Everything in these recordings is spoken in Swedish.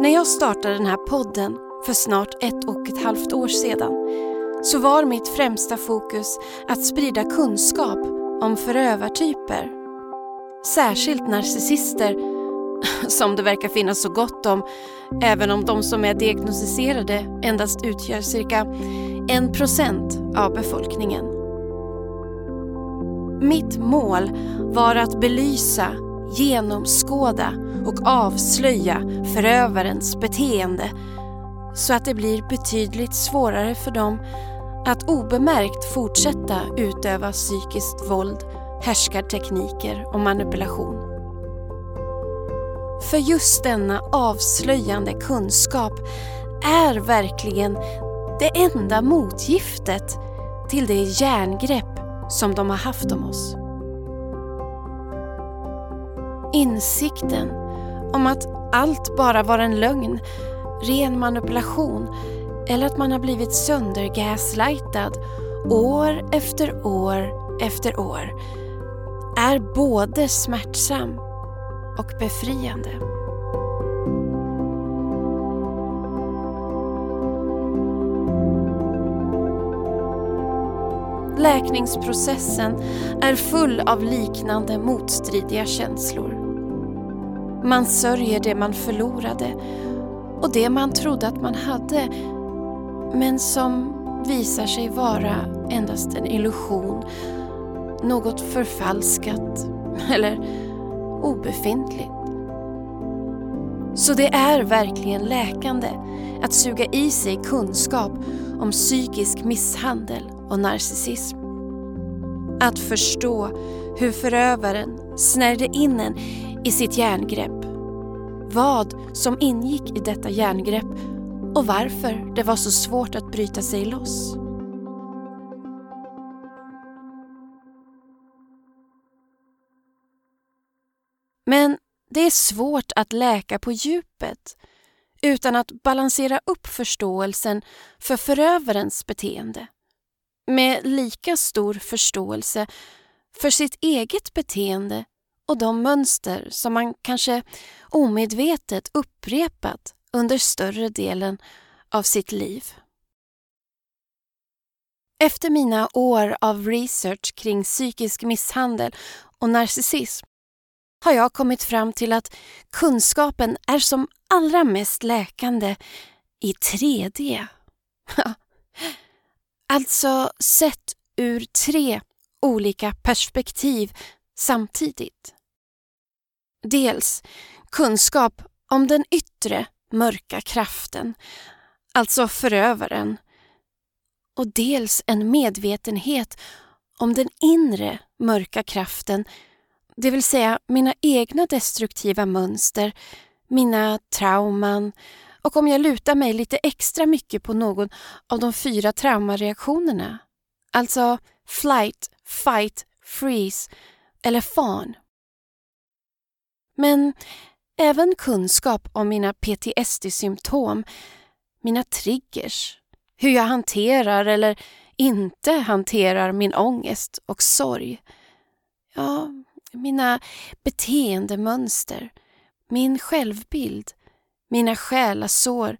När jag startade den här podden för snart ett och ett halvt år sedan så var mitt främsta fokus att sprida kunskap om förövartyper. Särskilt narcissister, som det verkar finnas så gott om, även om de som är diagnostiserade endast utgör cirka en procent av befolkningen. Mitt mål var att belysa, genomskåda och avslöja förövarens beteende så att det blir betydligt svårare för dem att obemärkt fortsätta utöva psykiskt våld, härskartekniker och manipulation. För just denna avslöjande kunskap är verkligen det enda motgiftet till det järngrepp som de har haft om oss. Insikten om att allt bara var en lögn, ren manipulation eller att man har blivit söndergaslightad år efter år efter år är både smärtsam och befriande. Läkningsprocessen är full av liknande motstridiga känslor. Man sörjer det man förlorade och det man trodde att man hade men som visar sig vara endast en illusion, något förfalskat eller obefintligt. Så det är verkligen läkande att suga i sig kunskap om psykisk misshandel och narcissism. Att förstå hur förövaren snärjde in en i sitt järngrepp. Vad som ingick i detta järngrepp och varför det var så svårt att bryta sig loss. Men det är svårt att läka på djupet utan att balansera upp förståelsen för förövarens beteende med lika stor förståelse för sitt eget beteende och de mönster som man kanske omedvetet upprepat under större delen av sitt liv. Efter mina år av research kring psykisk misshandel och narcissism har jag kommit fram till att kunskapen är som allra mest läkande i 3D. alltså sett ur tre olika perspektiv samtidigt. Dels kunskap om den yttre mörka kraften, alltså förövaren. Och dels en medvetenhet om den inre mörka kraften, det vill säga mina egna destruktiva mönster, mina trauman och om jag lutar mig lite extra mycket på någon av de fyra traumareaktionerna, alltså flight, fight, freeze eller fawn. Men även kunskap om mina PTSD-symptom, mina triggers, hur jag hanterar eller inte hanterar min ångest och sorg. Ja, mina beteendemönster, min självbild, mina själasår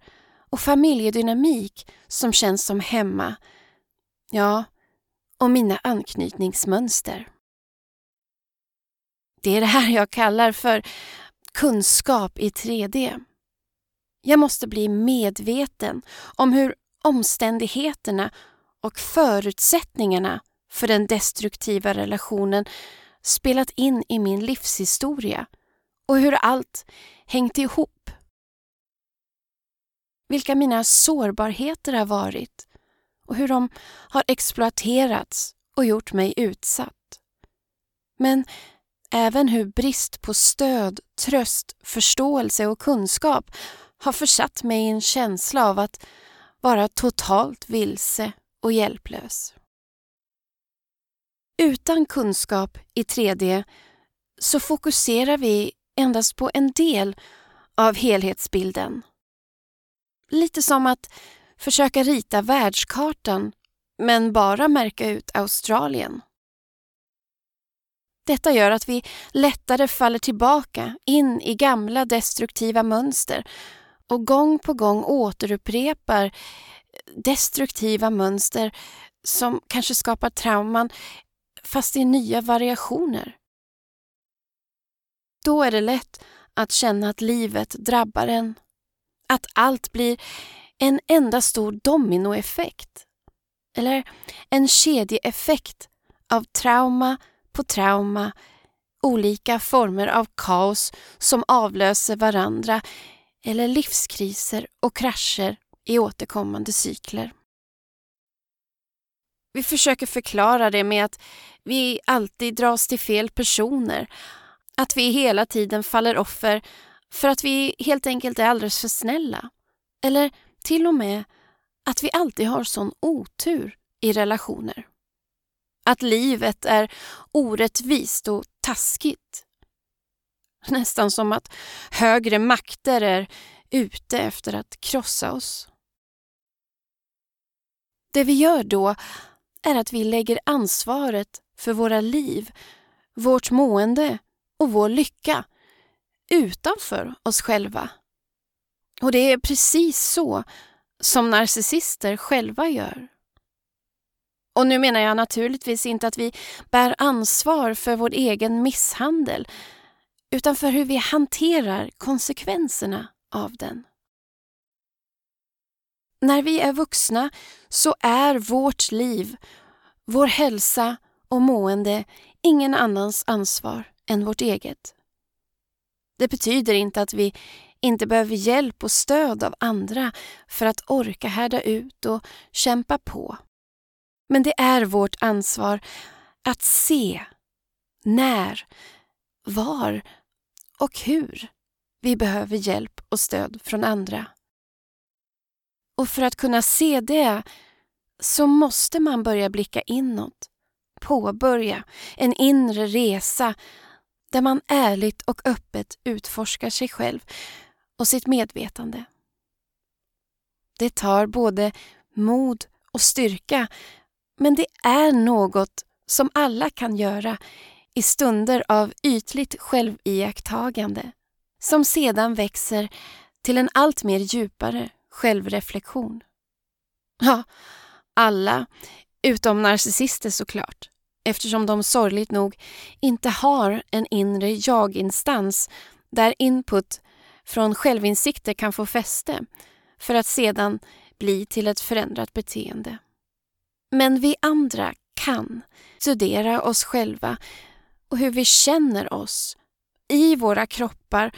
och familjedynamik som känns som hemma. Ja, och mina anknytningsmönster. Det är det här jag kallar för kunskap i 3D. Jag måste bli medveten om hur omständigheterna och förutsättningarna för den destruktiva relationen spelat in i min livshistoria och hur allt hängt ihop. Vilka mina sårbarheter har varit och hur de har exploaterats och gjort mig utsatt. Men även hur brist på stöd, tröst, förståelse och kunskap har försatt mig i en känsla av att vara totalt vilse och hjälplös. Utan kunskap i 3D så fokuserar vi endast på en del av helhetsbilden. Lite som att försöka rita världskartan men bara märka ut Australien. Detta gör att vi lättare faller tillbaka in i gamla destruktiva mönster och gång på gång återupprepar destruktiva mönster som kanske skapar trauman fast i nya variationer. Då är det lätt att känna att livet drabbar en. Att allt blir en enda stor dominoeffekt. Eller en kedjeeffekt av trauma på trauma, olika former av kaos som avlöser varandra eller livskriser och krascher i återkommande cykler. Vi försöker förklara det med att vi alltid dras till fel personer, att vi hela tiden faller offer för att vi helt enkelt är alldeles för snälla. Eller till och med att vi alltid har sån otur i relationer. Att livet är orättvist och taskigt. Nästan som att högre makter är ute efter att krossa oss. Det vi gör då är att vi lägger ansvaret för våra liv, vårt mående och vår lycka utanför oss själva. Och det är precis så som narcissister själva gör. Och nu menar jag naturligtvis inte att vi bär ansvar för vår egen misshandel utan för hur vi hanterar konsekvenserna av den. När vi är vuxna så är vårt liv, vår hälsa och mående ingen annans ansvar än vårt eget. Det betyder inte att vi inte behöver hjälp och stöd av andra för att orka härda ut och kämpa på. Men det är vårt ansvar att se när, var och hur vi behöver hjälp och stöd från andra. Och för att kunna se det så måste man börja blicka inåt, påbörja en inre resa där man ärligt och öppet utforskar sig själv och sitt medvetande. Det tar både mod och styrka men det är något som alla kan göra i stunder av ytligt själviakttagande som sedan växer till en allt mer djupare självreflektion. Ja, alla, utom narcissister såklart, eftersom de sorgligt nog inte har en inre jag-instans där input från självinsikter kan få fäste för att sedan bli till ett förändrat beteende. Men vi andra kan studera oss själva och hur vi känner oss i våra kroppar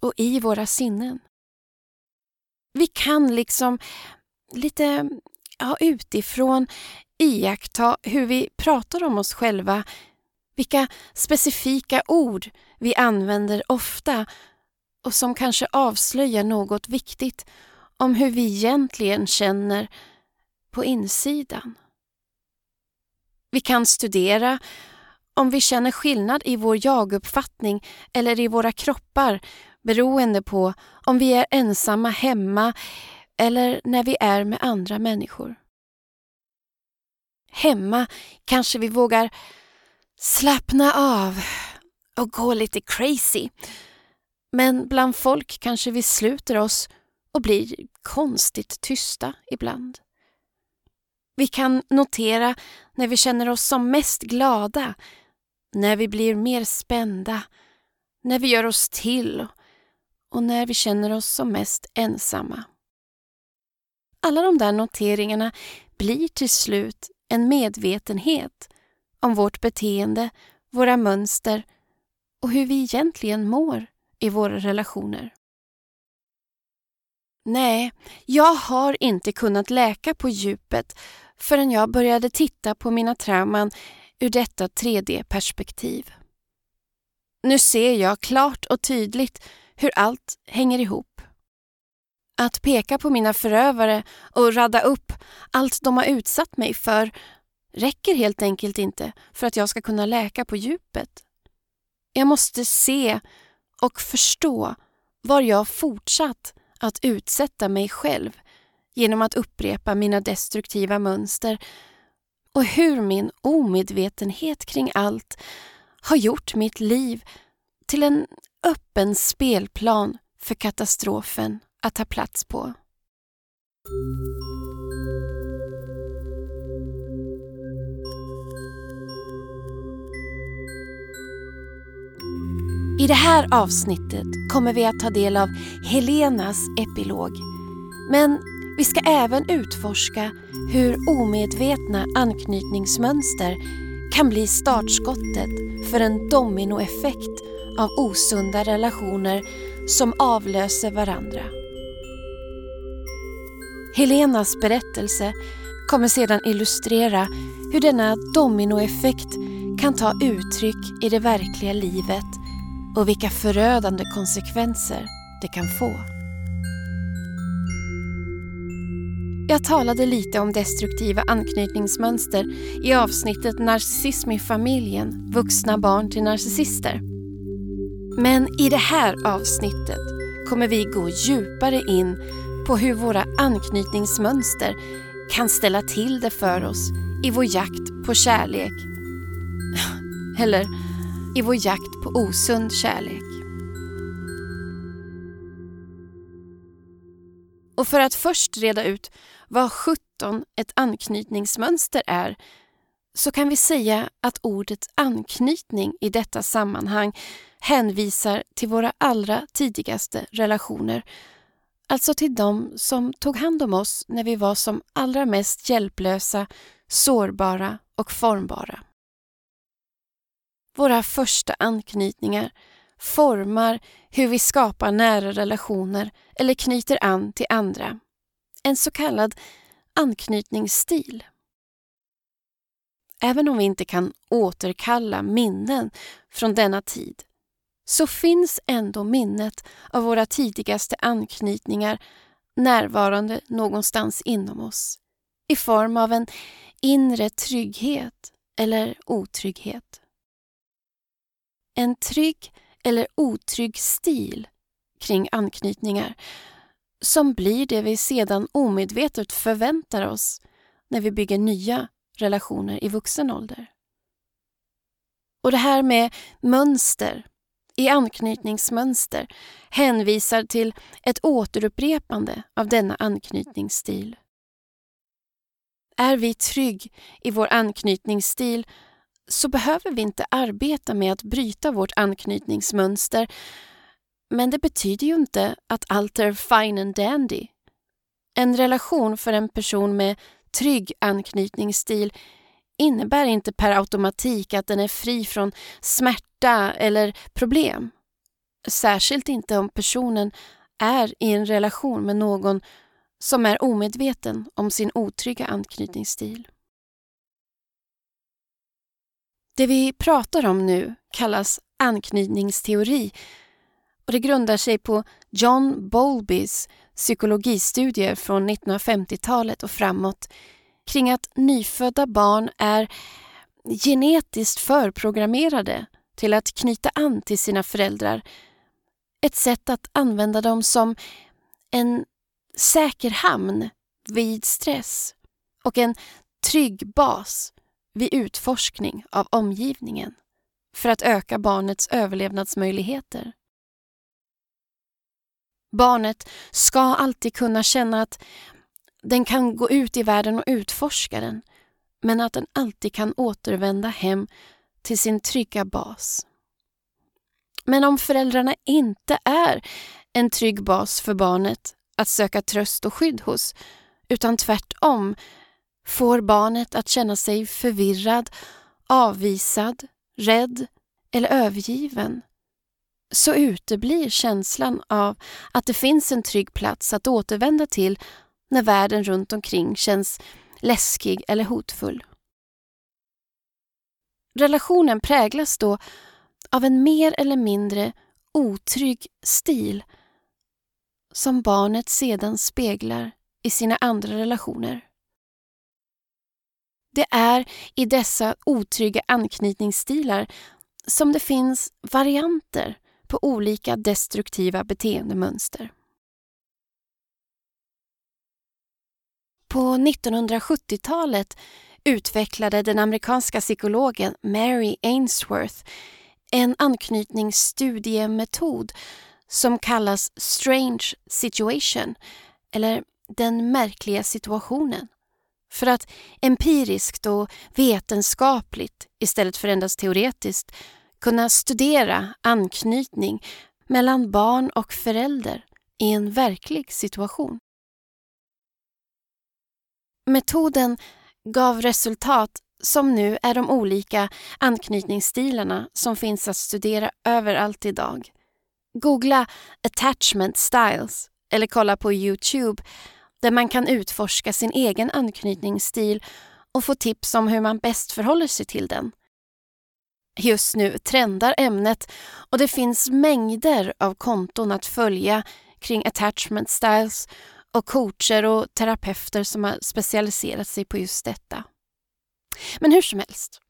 och i våra sinnen. Vi kan liksom lite ja, utifrån iaktta hur vi pratar om oss själva, vilka specifika ord vi använder ofta och som kanske avslöjar något viktigt om hur vi egentligen känner på insidan. Vi kan studera om vi känner skillnad i vår jaguppfattning eller i våra kroppar beroende på om vi är ensamma hemma eller när vi är med andra människor. Hemma kanske vi vågar slappna av och gå lite crazy. Men bland folk kanske vi sluter oss och blir konstigt tysta ibland. Vi kan notera när vi känner oss som mest glada, när vi blir mer spända, när vi gör oss till och när vi känner oss som mest ensamma. Alla de där noteringarna blir till slut en medvetenhet om vårt beteende, våra mönster och hur vi egentligen mår i våra relationer. Nej, jag har inte kunnat läka på djupet förrän jag började titta på mina trauman ur detta 3D-perspektiv. Nu ser jag klart och tydligt hur allt hänger ihop. Att peka på mina förövare och radda upp allt de har utsatt mig för räcker helt enkelt inte för att jag ska kunna läka på djupet. Jag måste se och förstå var jag fortsatt att utsätta mig själv genom att upprepa mina destruktiva mönster och hur min omedvetenhet kring allt har gjort mitt liv till en öppen spelplan för katastrofen att ta plats på. I det här avsnittet kommer vi att ta del av Helenas epilog. Men vi ska även utforska hur omedvetna anknytningsmönster kan bli startskottet för en dominoeffekt av osunda relationer som avlöser varandra. Helenas berättelse kommer sedan illustrera hur denna dominoeffekt kan ta uttryck i det verkliga livet och vilka förödande konsekvenser det kan få. Jag talade lite om destruktiva anknytningsmönster i avsnittet Narcissism i familjen, vuxna barn till narcissister. Men i det här avsnittet kommer vi gå djupare in på hur våra anknytningsmönster kan ställa till det för oss i vår jakt på kärlek. Eller i vår jakt på osund kärlek. Och för att först reda ut vad 17 ett anknytningsmönster är så kan vi säga att ordet anknytning i detta sammanhang hänvisar till våra allra tidigaste relationer. Alltså till dem som tog hand om oss när vi var som allra mest hjälplösa, sårbara och formbara. Våra första anknytningar formar hur vi skapar nära relationer eller knyter an till andra. En så kallad anknytningsstil. Även om vi inte kan återkalla minnen från denna tid så finns ändå minnet av våra tidigaste anknytningar närvarande någonstans inom oss i form av en inre trygghet eller otrygghet. En trygg eller otrygg stil kring anknytningar som blir det vi sedan omedvetet förväntar oss när vi bygger nya relationer i vuxen ålder. Och det här med mönster i anknytningsmönster hänvisar till ett återupprepande av denna anknytningsstil. Är vi trygg i vår anknytningsstil så behöver vi inte arbeta med att bryta vårt anknytningsmönster men det betyder ju inte att allt är fine and dandy. En relation för en person med trygg anknytningsstil innebär inte per automatik att den är fri från smärta smärta eller problem. Särskilt inte om personen är i en relation med någon som är omedveten om sin otrygga anknytningsstil. Det vi pratar om nu kallas anknytningsteori och det grundar sig på John Bowlbys psykologistudier från 1950-talet och framåt kring att nyfödda barn är genetiskt förprogrammerade till att knyta an till sina föräldrar. Ett sätt att använda dem som en säker hamn vid stress och en trygg bas vid utforskning av omgivningen för att öka barnets överlevnadsmöjligheter. Barnet ska alltid kunna känna att den kan gå ut i världen och utforska den, men att den alltid kan återvända hem till sin trygga bas. Men om föräldrarna inte är en trygg bas för barnet att söka tröst och skydd hos, utan tvärtom får barnet att känna sig förvirrad, avvisad, rädd eller övergiven så uteblir känslan av att det finns en trygg plats att återvända till när världen runt omkring känns läskig eller hotfull. Relationen präglas då av en mer eller mindre otrygg stil som barnet sedan speglar i sina andra relationer. Det är i dessa otrygga anknytningsstilar som det finns varianter på olika destruktiva beteendemönster. På 1970-talet utvecklade den amerikanska psykologen Mary Ainsworth en anknytningsstudiemetod som kallas Strange Situation eller den märkliga situationen. För att empiriskt och vetenskapligt istället för endast teoretiskt kunna studera anknytning mellan barn och förälder i en verklig situation. Metoden gav resultat som nu är de olika anknytningsstilarna som finns att studera överallt idag. Googla attachment styles eller kolla på Youtube där man kan utforska sin egen anknytningsstil och få tips om hur man bäst förhåller sig till den. Just nu trendar ämnet och det finns mängder av konton att följa kring attachment styles och coacher och terapeuter som har specialiserat sig på just detta. Men hur som helst.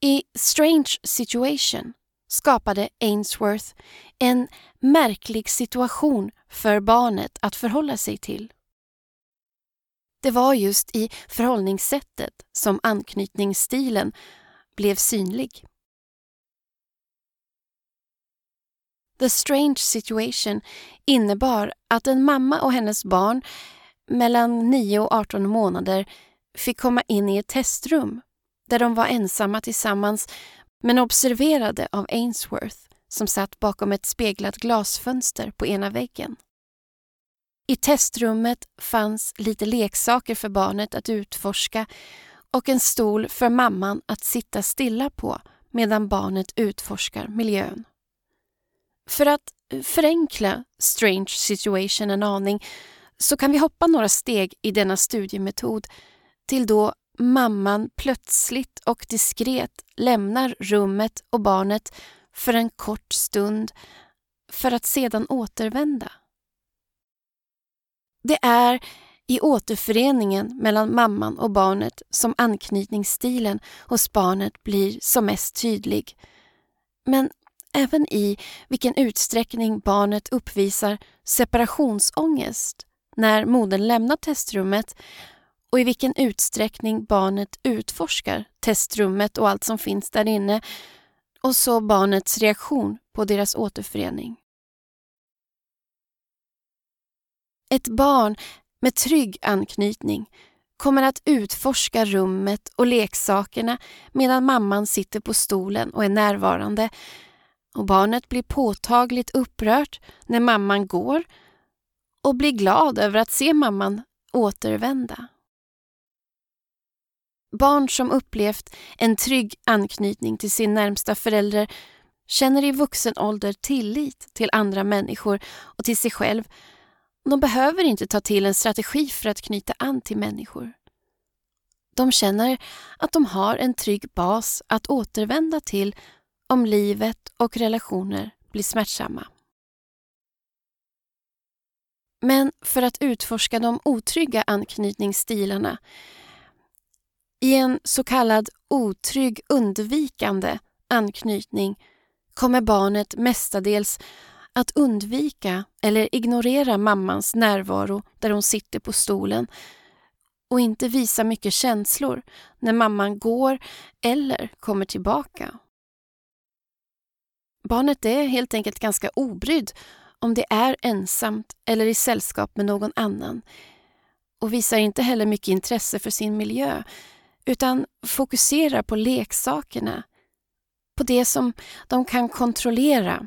I Strange Situation skapade Ainsworth en märklig situation för barnet att förhålla sig till. Det var just i förhållningssättet som anknytningsstilen blev synlig. The Strange Situation innebar att en mamma och hennes barn mellan 9 och 18 månader fick komma in i ett testrum där de var ensamma tillsammans men observerade av Ainsworth som satt bakom ett speglat glasfönster på ena väggen. I testrummet fanns lite leksaker för barnet att utforska och en stol för mamman att sitta stilla på medan barnet utforskar miljön. För att förenkla Strange Situation en aning så kan vi hoppa några steg i denna studiemetod till då mamman plötsligt och diskret lämnar rummet och barnet för en kort stund för att sedan återvända. Det är i återföreningen mellan mamman och barnet som anknytningsstilen hos barnet blir som mest tydlig. Men även i vilken utsträckning barnet uppvisar separationsångest när modern lämnar testrummet och i vilken utsträckning barnet utforskar testrummet och allt som finns där inne och så barnets reaktion på deras återförening. Ett barn med trygg anknytning kommer att utforska rummet och leksakerna medan mamman sitter på stolen och är närvarande och barnet blir påtagligt upprört när mamman går och blir glad över att se mamman återvända. Barn som upplevt en trygg anknytning till sin närmsta förälder känner i vuxen ålder tillit till andra människor och till sig själv. De behöver inte ta till en strategi för att knyta an till människor. De känner att de har en trygg bas att återvända till om livet och relationer blir smärtsamma. Men för att utforska de otrygga anknytningsstilarna i en så kallad otrygg undvikande anknytning kommer barnet mestadels att undvika eller ignorera mammans närvaro där hon sitter på stolen och inte visa mycket känslor när mamman går eller kommer tillbaka. Barnet är helt enkelt ganska obrydd om det är ensamt eller i sällskap med någon annan och visar inte heller mycket intresse för sin miljö utan fokuserar på leksakerna, på det som de kan kontrollera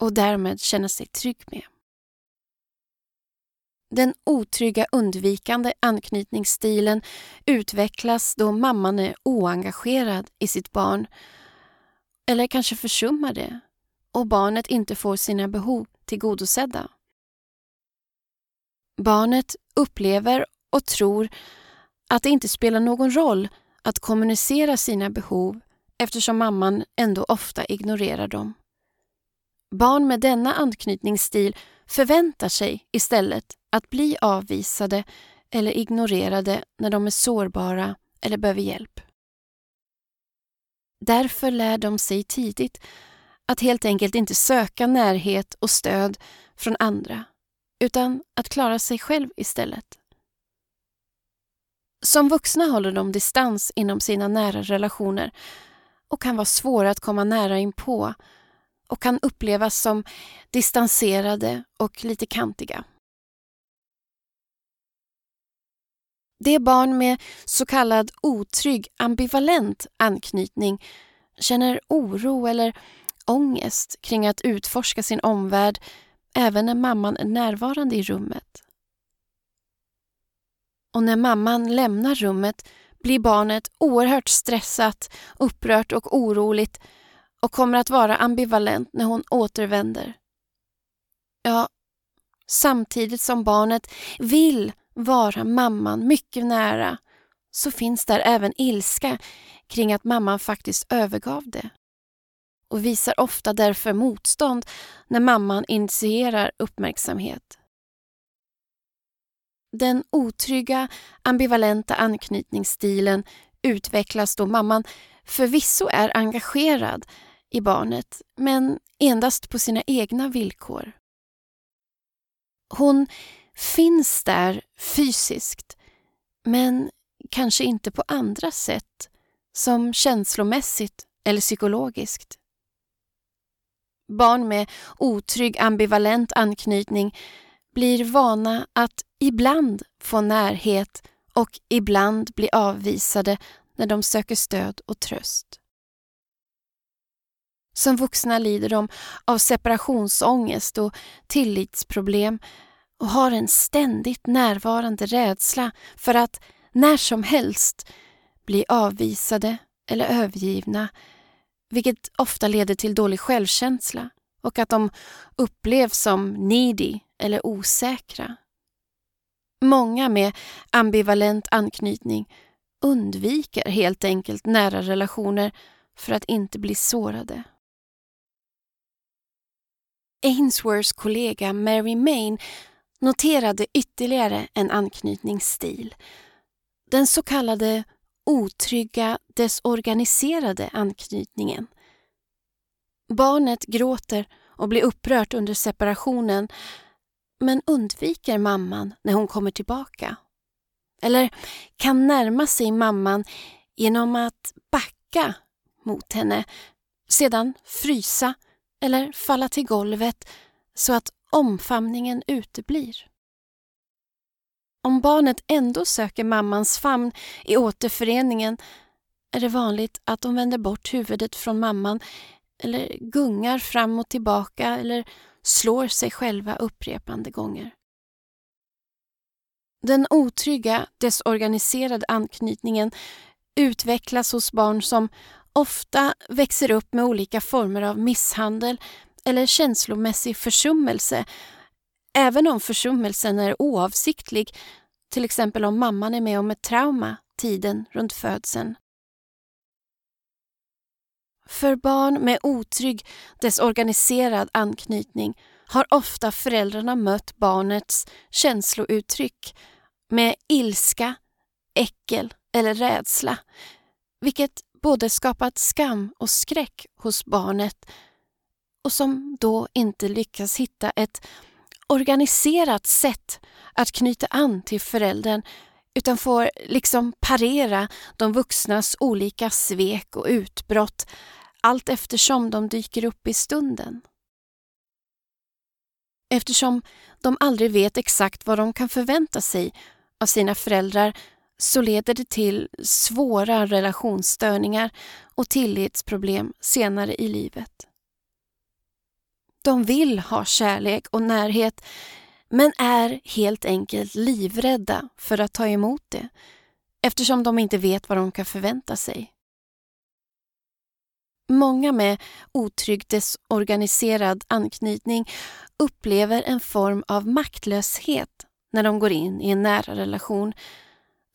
och därmed känna sig trygg med. Den otrygga undvikande anknytningsstilen utvecklas då mamman är oengagerad i sitt barn eller kanske försummar det och barnet inte får sina behov tillgodosedda. Barnet upplever och tror att det inte spelar någon roll att kommunicera sina behov eftersom mamman ändå ofta ignorerar dem. Barn med denna anknytningsstil förväntar sig istället att bli avvisade eller ignorerade när de är sårbara eller behöver hjälp. Därför lär de sig tidigt att helt enkelt inte söka närhet och stöd från andra utan att klara sig själv istället. Som vuxna håller de distans inom sina nära relationer och kan vara svåra att komma nära in på och kan upplevas som distanserade och lite kantiga. Det barn med så kallad otrygg ambivalent anknytning känner oro eller ångest kring att utforska sin omvärld även när mamman är närvarande i rummet. Och när mamman lämnar rummet blir barnet oerhört stressat, upprört och oroligt och kommer att vara ambivalent när hon återvänder. Ja, samtidigt som barnet vill vara mamman mycket nära så finns där även ilska kring att mamman faktiskt övergav det och visar ofta därför motstånd när mamman initierar uppmärksamhet. Den otrygga, ambivalenta anknytningsstilen utvecklas då mamman förvisso är engagerad i barnet, men endast på sina egna villkor. Hon finns där fysiskt, men kanske inte på andra sätt, som känslomässigt eller psykologiskt. Barn med otrygg ambivalent anknytning blir vana att ibland få närhet och ibland bli avvisade när de söker stöd och tröst. Som vuxna lider de av separationsångest och tillitsproblem och har en ständigt närvarande rädsla för att när som helst bli avvisade eller övergivna vilket ofta leder till dålig självkänsla och att de upplevs som needy eller osäkra. Många med ambivalent anknytning undviker helt enkelt nära relationer för att inte bli sårade. Ainsworths kollega Mary Main noterade ytterligare en anknytningsstil. Den så kallade otrygga, desorganiserade anknytningen. Barnet gråter och blir upprört under separationen men undviker mamman när hon kommer tillbaka. Eller kan närma sig mamman genom att backa mot henne, sedan frysa eller falla till golvet så att omfamningen uteblir. Om barnet ändå söker mammans famn i återföreningen är det vanligt att de vänder bort huvudet från mamman eller gungar fram och tillbaka eller slår sig själva upprepande gånger. Den otrygga, desorganiserade anknytningen utvecklas hos barn som ofta växer upp med olika former av misshandel eller känslomässig försummelse även om försummelsen är oavsiktlig, till exempel om mamman är med om ett trauma tiden runt födseln. För barn med otrygg, desorganiserad anknytning har ofta föräldrarna mött barnets känslouttryck med ilska, äckel eller rädsla, vilket både skapat skam och skräck hos barnet och som då inte lyckas hitta ett organiserat sätt att knyta an till föräldern utan får liksom parera de vuxnas olika svek och utbrott allt eftersom de dyker upp i stunden. Eftersom de aldrig vet exakt vad de kan förvänta sig av sina föräldrar så leder det till svåra relationsstörningar och tillitsproblem senare i livet. De vill ha kärlek och närhet men är helt enkelt livrädda för att ta emot det eftersom de inte vet vad de kan förvänta sig. Många med otrygg desorganiserad anknytning upplever en form av maktlöshet när de går in i en nära relation.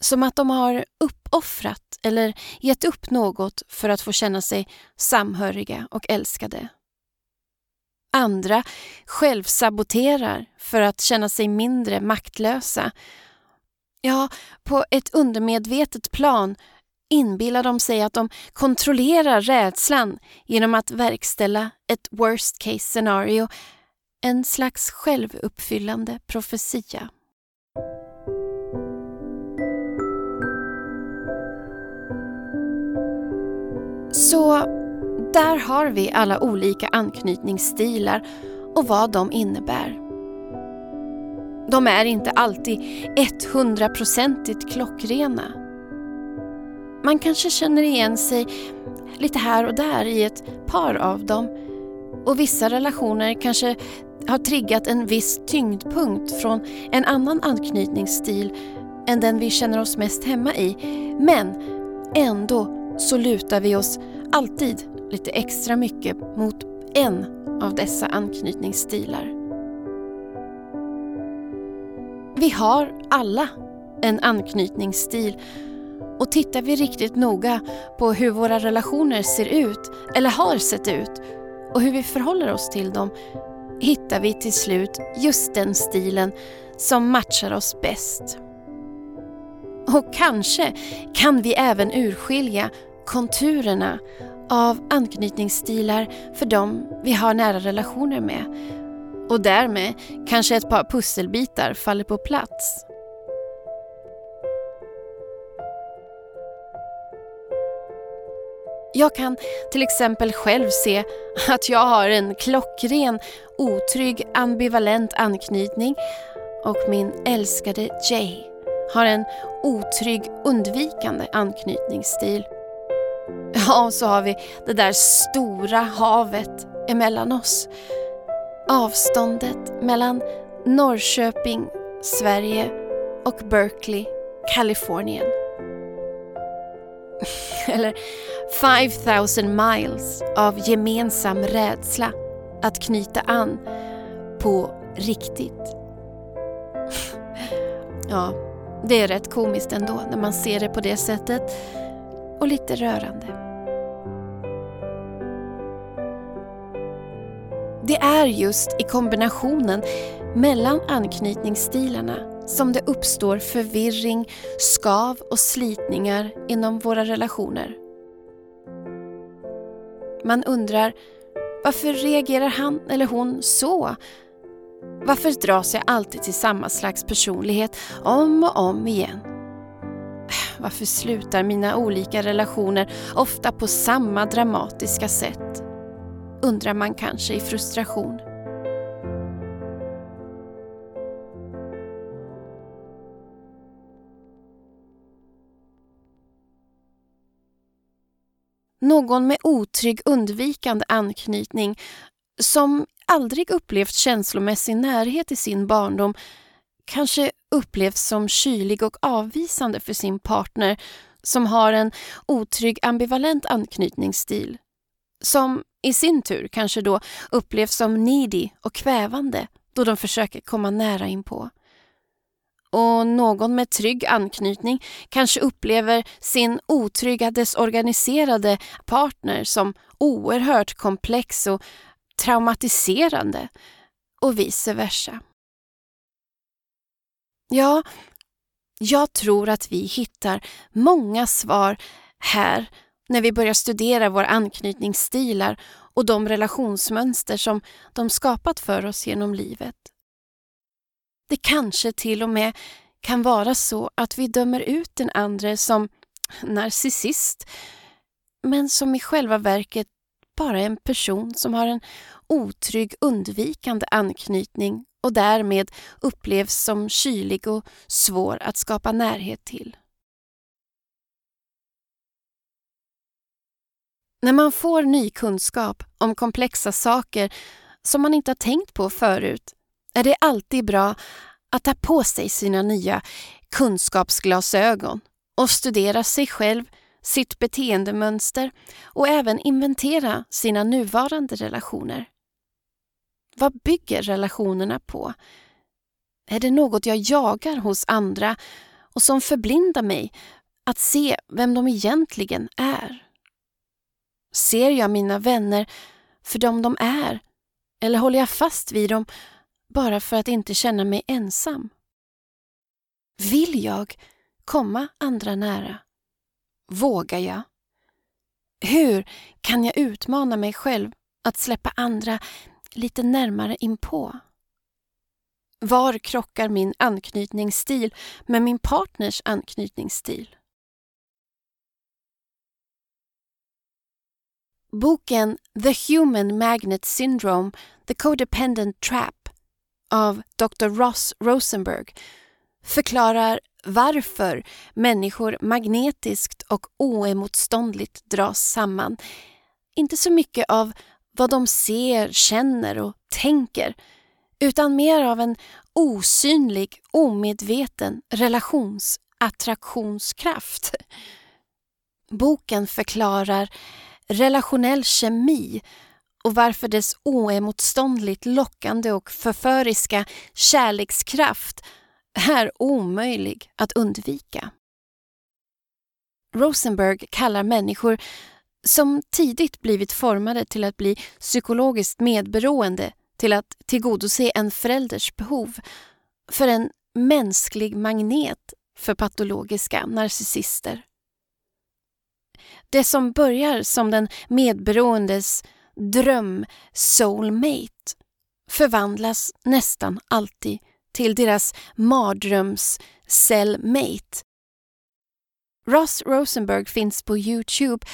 Som att de har uppoffrat eller gett upp något för att få känna sig samhöriga och älskade. Andra självsaboterar för att känna sig mindre maktlösa. Ja, på ett undermedvetet plan inbillar de sig att de kontrollerar rädslan genom att verkställa ett worst case scenario, en slags självuppfyllande profetia. Så där har vi alla olika anknytningsstilar och vad de innebär. De är inte alltid 100% klockrena. Man kanske känner igen sig lite här och där i ett par av dem och vissa relationer kanske har triggat en viss tyngdpunkt från en annan anknytningsstil än den vi känner oss mest hemma i. Men ändå så lutar vi oss alltid lite extra mycket mot en av dessa anknytningsstilar. Vi har alla en anknytningsstil och tittar vi riktigt noga på hur våra relationer ser ut eller har sett ut och hur vi förhåller oss till dem hittar vi till slut just den stilen som matchar oss bäst. Och kanske kan vi även urskilja konturerna av anknytningsstilar för dem vi har nära relationer med. Och därmed kanske ett par pusselbitar faller på plats. Jag kan till exempel själv se att jag har en klockren, otrygg, ambivalent anknytning och min älskade Jay har en otrygg, undvikande anknytningsstil. Ja, och så har vi det där stora havet emellan oss. Avståndet mellan Norrköping, Sverige och Berkeley, Kalifornien. Eller 5000 miles av gemensam rädsla att knyta an på riktigt. Ja, det är rätt komiskt ändå när man ser det på det sättet och lite rörande. Det är just i kombinationen mellan anknytningsstilarna som det uppstår förvirring, skav och slitningar inom våra relationer. Man undrar varför reagerar han eller hon så? Varför dras jag alltid till samma slags personlighet om och om igen? Varför slutar mina olika relationer ofta på samma dramatiska sätt? Undrar man kanske i frustration. Någon med otrygg undvikande anknytning som aldrig upplevt känslomässig närhet i sin barndom kanske upplevs som kylig och avvisande för sin partner som har en otrygg ambivalent anknytningsstil. Som i sin tur kanske då upplevs som needy och kvävande då de försöker komma nära inpå. Och någon med trygg anknytning kanske upplever sin otrygga desorganiserade partner som oerhört komplex och traumatiserande och vice versa. Ja, jag tror att vi hittar många svar här när vi börjar studera våra anknytningsstilar och de relationsmönster som de skapat för oss genom livet. Det kanske till och med kan vara så att vi dömer ut den andra som narcissist men som i själva verket bara är en person som har en otrygg undvikande anknytning och därmed upplevs som kylig och svår att skapa närhet till. När man får ny kunskap om komplexa saker som man inte har tänkt på förut är det alltid bra att ta på sig sina nya kunskapsglasögon och studera sig själv, sitt beteendemönster och även inventera sina nuvarande relationer. Vad bygger relationerna på? Är det något jag jagar hos andra och som förblindar mig att se vem de egentligen är? Ser jag mina vänner för dem de är eller håller jag fast vid dem bara för att inte känna mig ensam? Vill jag komma andra nära? Vågar jag? Hur kan jag utmana mig själv att släppa andra lite närmare inpå? Var krockar min anknytningsstil med min partners anknytningsstil? Boken The Human Magnet Syndrome, The Codependent Trap av Dr. Ross Rosenberg förklarar varför människor magnetiskt och oemotståndligt dras samman. Inte så mycket av vad de ser, känner och tänker utan mer av en osynlig, omedveten relationsattraktionskraft. Boken förklarar relationell kemi och varför dess oemotståndligt lockande och förföriska kärlekskraft är omöjlig att undvika. Rosenberg kallar människor som tidigt blivit formade till att bli psykologiskt medberoende till att tillgodose en förälders behov för en mänsklig magnet för patologiska narcissister. Det som börjar som den medberoendes dröm soulmate förvandlas nästan alltid till deras mardröms cellmate. Ross Rosenberg finns på Youtube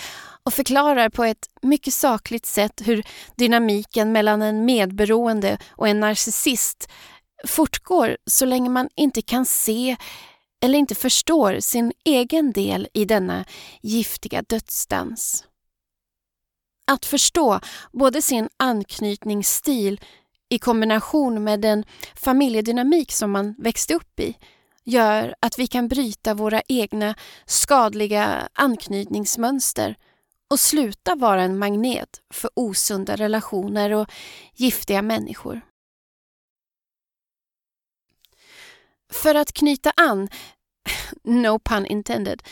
och förklarar på ett mycket sakligt sätt hur dynamiken mellan en medberoende och en narcissist fortgår så länge man inte kan se eller inte förstår sin egen del i denna giftiga dödsdans. Att förstå både sin anknytningsstil i kombination med den familjedynamik som man växte upp i gör att vi kan bryta våra egna skadliga anknytningsmönster och sluta vara en magnet för osunda relationer och giftiga människor. För att knyta an, no pun intended,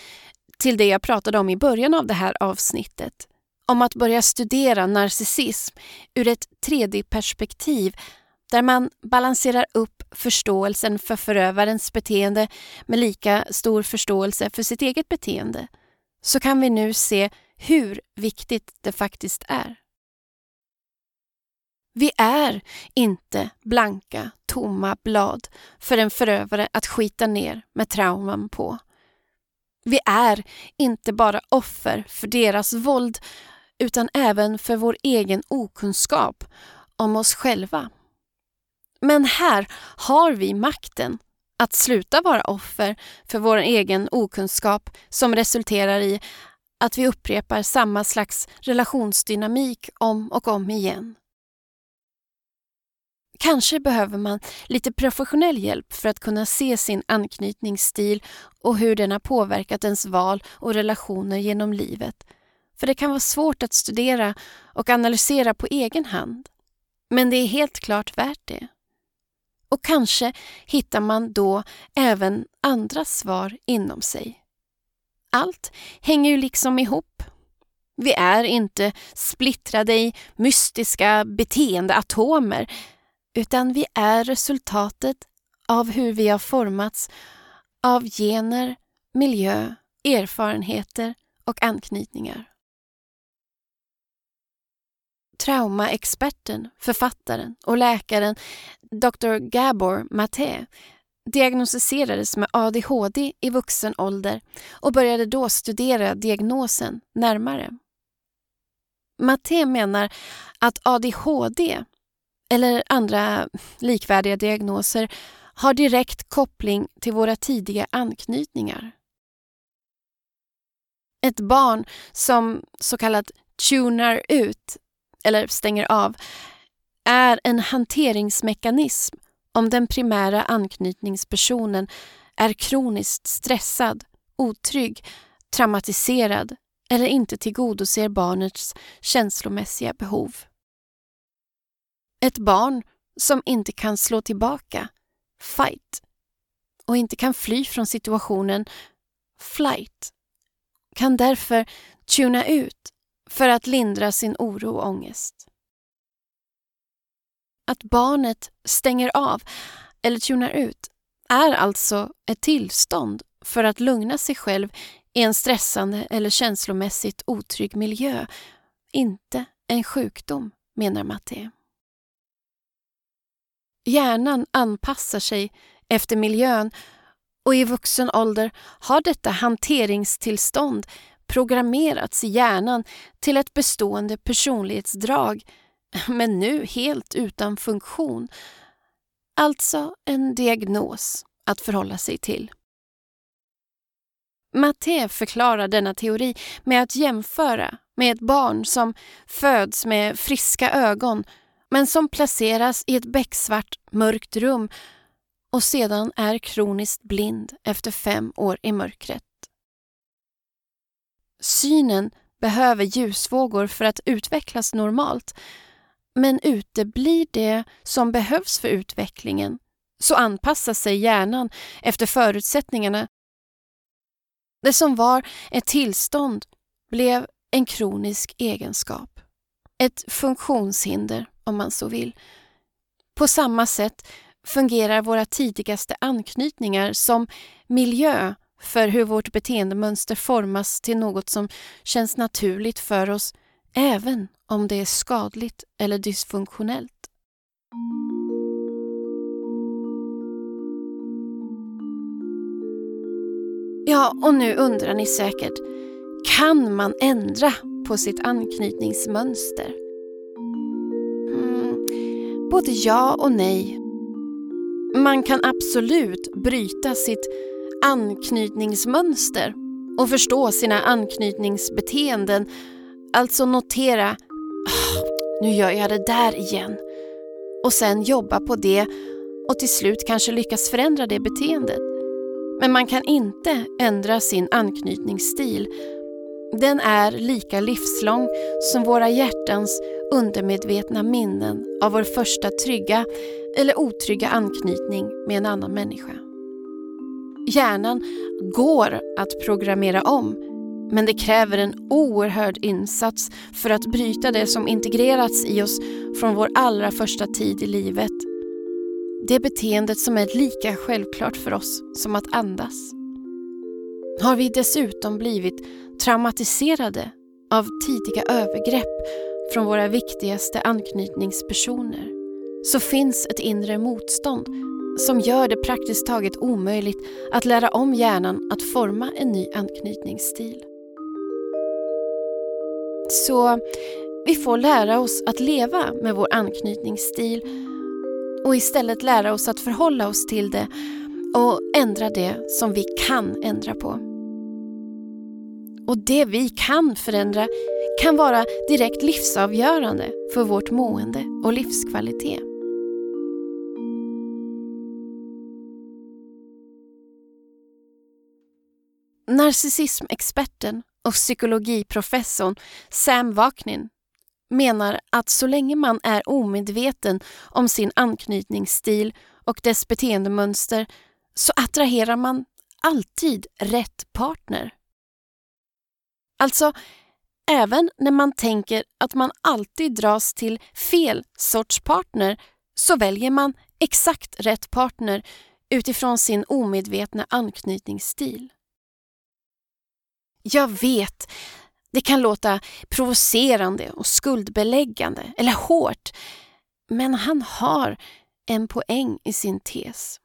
till det jag pratade om i början av det här avsnittet, om att börja studera narcissism ur ett 3D-perspektiv där man balanserar upp förståelsen för förövarens beteende med lika stor förståelse för sitt eget beteende, så kan vi nu se hur viktigt det faktiskt är. Vi är inte blanka, tomma blad för en förövare att skita ner med trauman på. Vi är inte bara offer för deras våld utan även för vår egen okunskap om oss själva. Men här har vi makten att sluta vara offer för vår egen okunskap som resulterar i att vi upprepar samma slags relationsdynamik om och om igen. Kanske behöver man lite professionell hjälp för att kunna se sin anknytningsstil och hur den har påverkat ens val och relationer genom livet. För det kan vara svårt att studera och analysera på egen hand. Men det är helt klart värt det. Och kanske hittar man då även andra svar inom sig. Allt hänger ju liksom ihop. Vi är inte splittrade i mystiska beteendeatomer utan vi är resultatet av hur vi har formats av gener, miljö, erfarenheter och anknytningar. Traumaexperten, författaren och läkaren Dr. Gabor Maté diagnostiserades med ADHD i vuxen ålder och började då studera diagnosen närmare. Maté menar att ADHD eller andra likvärdiga diagnoser har direkt koppling till våra tidiga anknytningar. Ett barn som så kallat tunar ut eller stänger av är en hanteringsmekanism om den primära anknytningspersonen är kroniskt stressad, otrygg, traumatiserad eller inte tillgodoser barnets känslomässiga behov. Ett barn som inte kan slå tillbaka, fight, och inte kan fly från situationen, flight, kan därför tuna ut för att lindra sin oro och ångest. Att barnet stänger av eller tunar ut är alltså ett tillstånd för att lugna sig själv i en stressande eller känslomässigt otrygg miljö, inte en sjukdom, menar Matte. Hjärnan anpassar sig efter miljön och i vuxen ålder har detta hanteringstillstånd programmerats i hjärnan till ett bestående personlighetsdrag men nu helt utan funktion. Alltså en diagnos att förhålla sig till. Matte förklarar denna teori med att jämföra med ett barn som föds med friska ögon men som placeras i ett becksvart mörkt rum och sedan är kroniskt blind efter fem år i mörkret. Synen behöver ljusvågor för att utvecklas normalt men uteblir det som behövs för utvecklingen så anpassar sig hjärnan efter förutsättningarna. Det som var ett tillstånd blev en kronisk egenskap. Ett funktionshinder om man så vill. På samma sätt fungerar våra tidigaste anknytningar som miljö för hur vårt beteendemönster formas till något som känns naturligt för oss även om det är skadligt eller dysfunktionellt. Ja, och nu undrar ni säkert, kan man ändra på sitt anknytningsmönster? Både ja och nej. Man kan absolut bryta sitt anknytningsmönster och förstå sina anknytningsbeteenden. Alltså notera, oh, nu gör jag det där igen. Och sen jobba på det och till slut kanske lyckas förändra det beteendet. Men man kan inte ändra sin anknytningsstil. Den är lika livslång som våra hjärtans undermedvetna minnen av vår första trygga eller otrygga anknytning med en annan människa. Hjärnan går att programmera om men det kräver en oerhörd insats för att bryta det som integrerats i oss från vår allra första tid i livet. Det beteendet som är lika självklart för oss som att andas. Har vi dessutom blivit traumatiserade av tidiga övergrepp från våra viktigaste anknytningspersoner så finns ett inre motstånd som gör det praktiskt taget omöjligt att lära om hjärnan att forma en ny anknytningsstil. Så vi får lära oss att leva med vår anknytningsstil och istället lära oss att förhålla oss till det och ändra det som vi kan ändra på. Och det vi kan förändra kan vara direkt livsavgörande för vårt mående och livskvalitet. Narcissismexperten och psykologiprofessorn Sam Vaknin menar att så länge man är omedveten om sin anknytningsstil och dess beteendemönster så attraherar man alltid rätt partner. Alltså, även när man tänker att man alltid dras till fel sorts partner så väljer man exakt rätt partner utifrån sin omedvetna anknytningsstil. Jag vet, det kan låta provocerande och skuldbeläggande eller hårt, men han har en poäng i sin tes.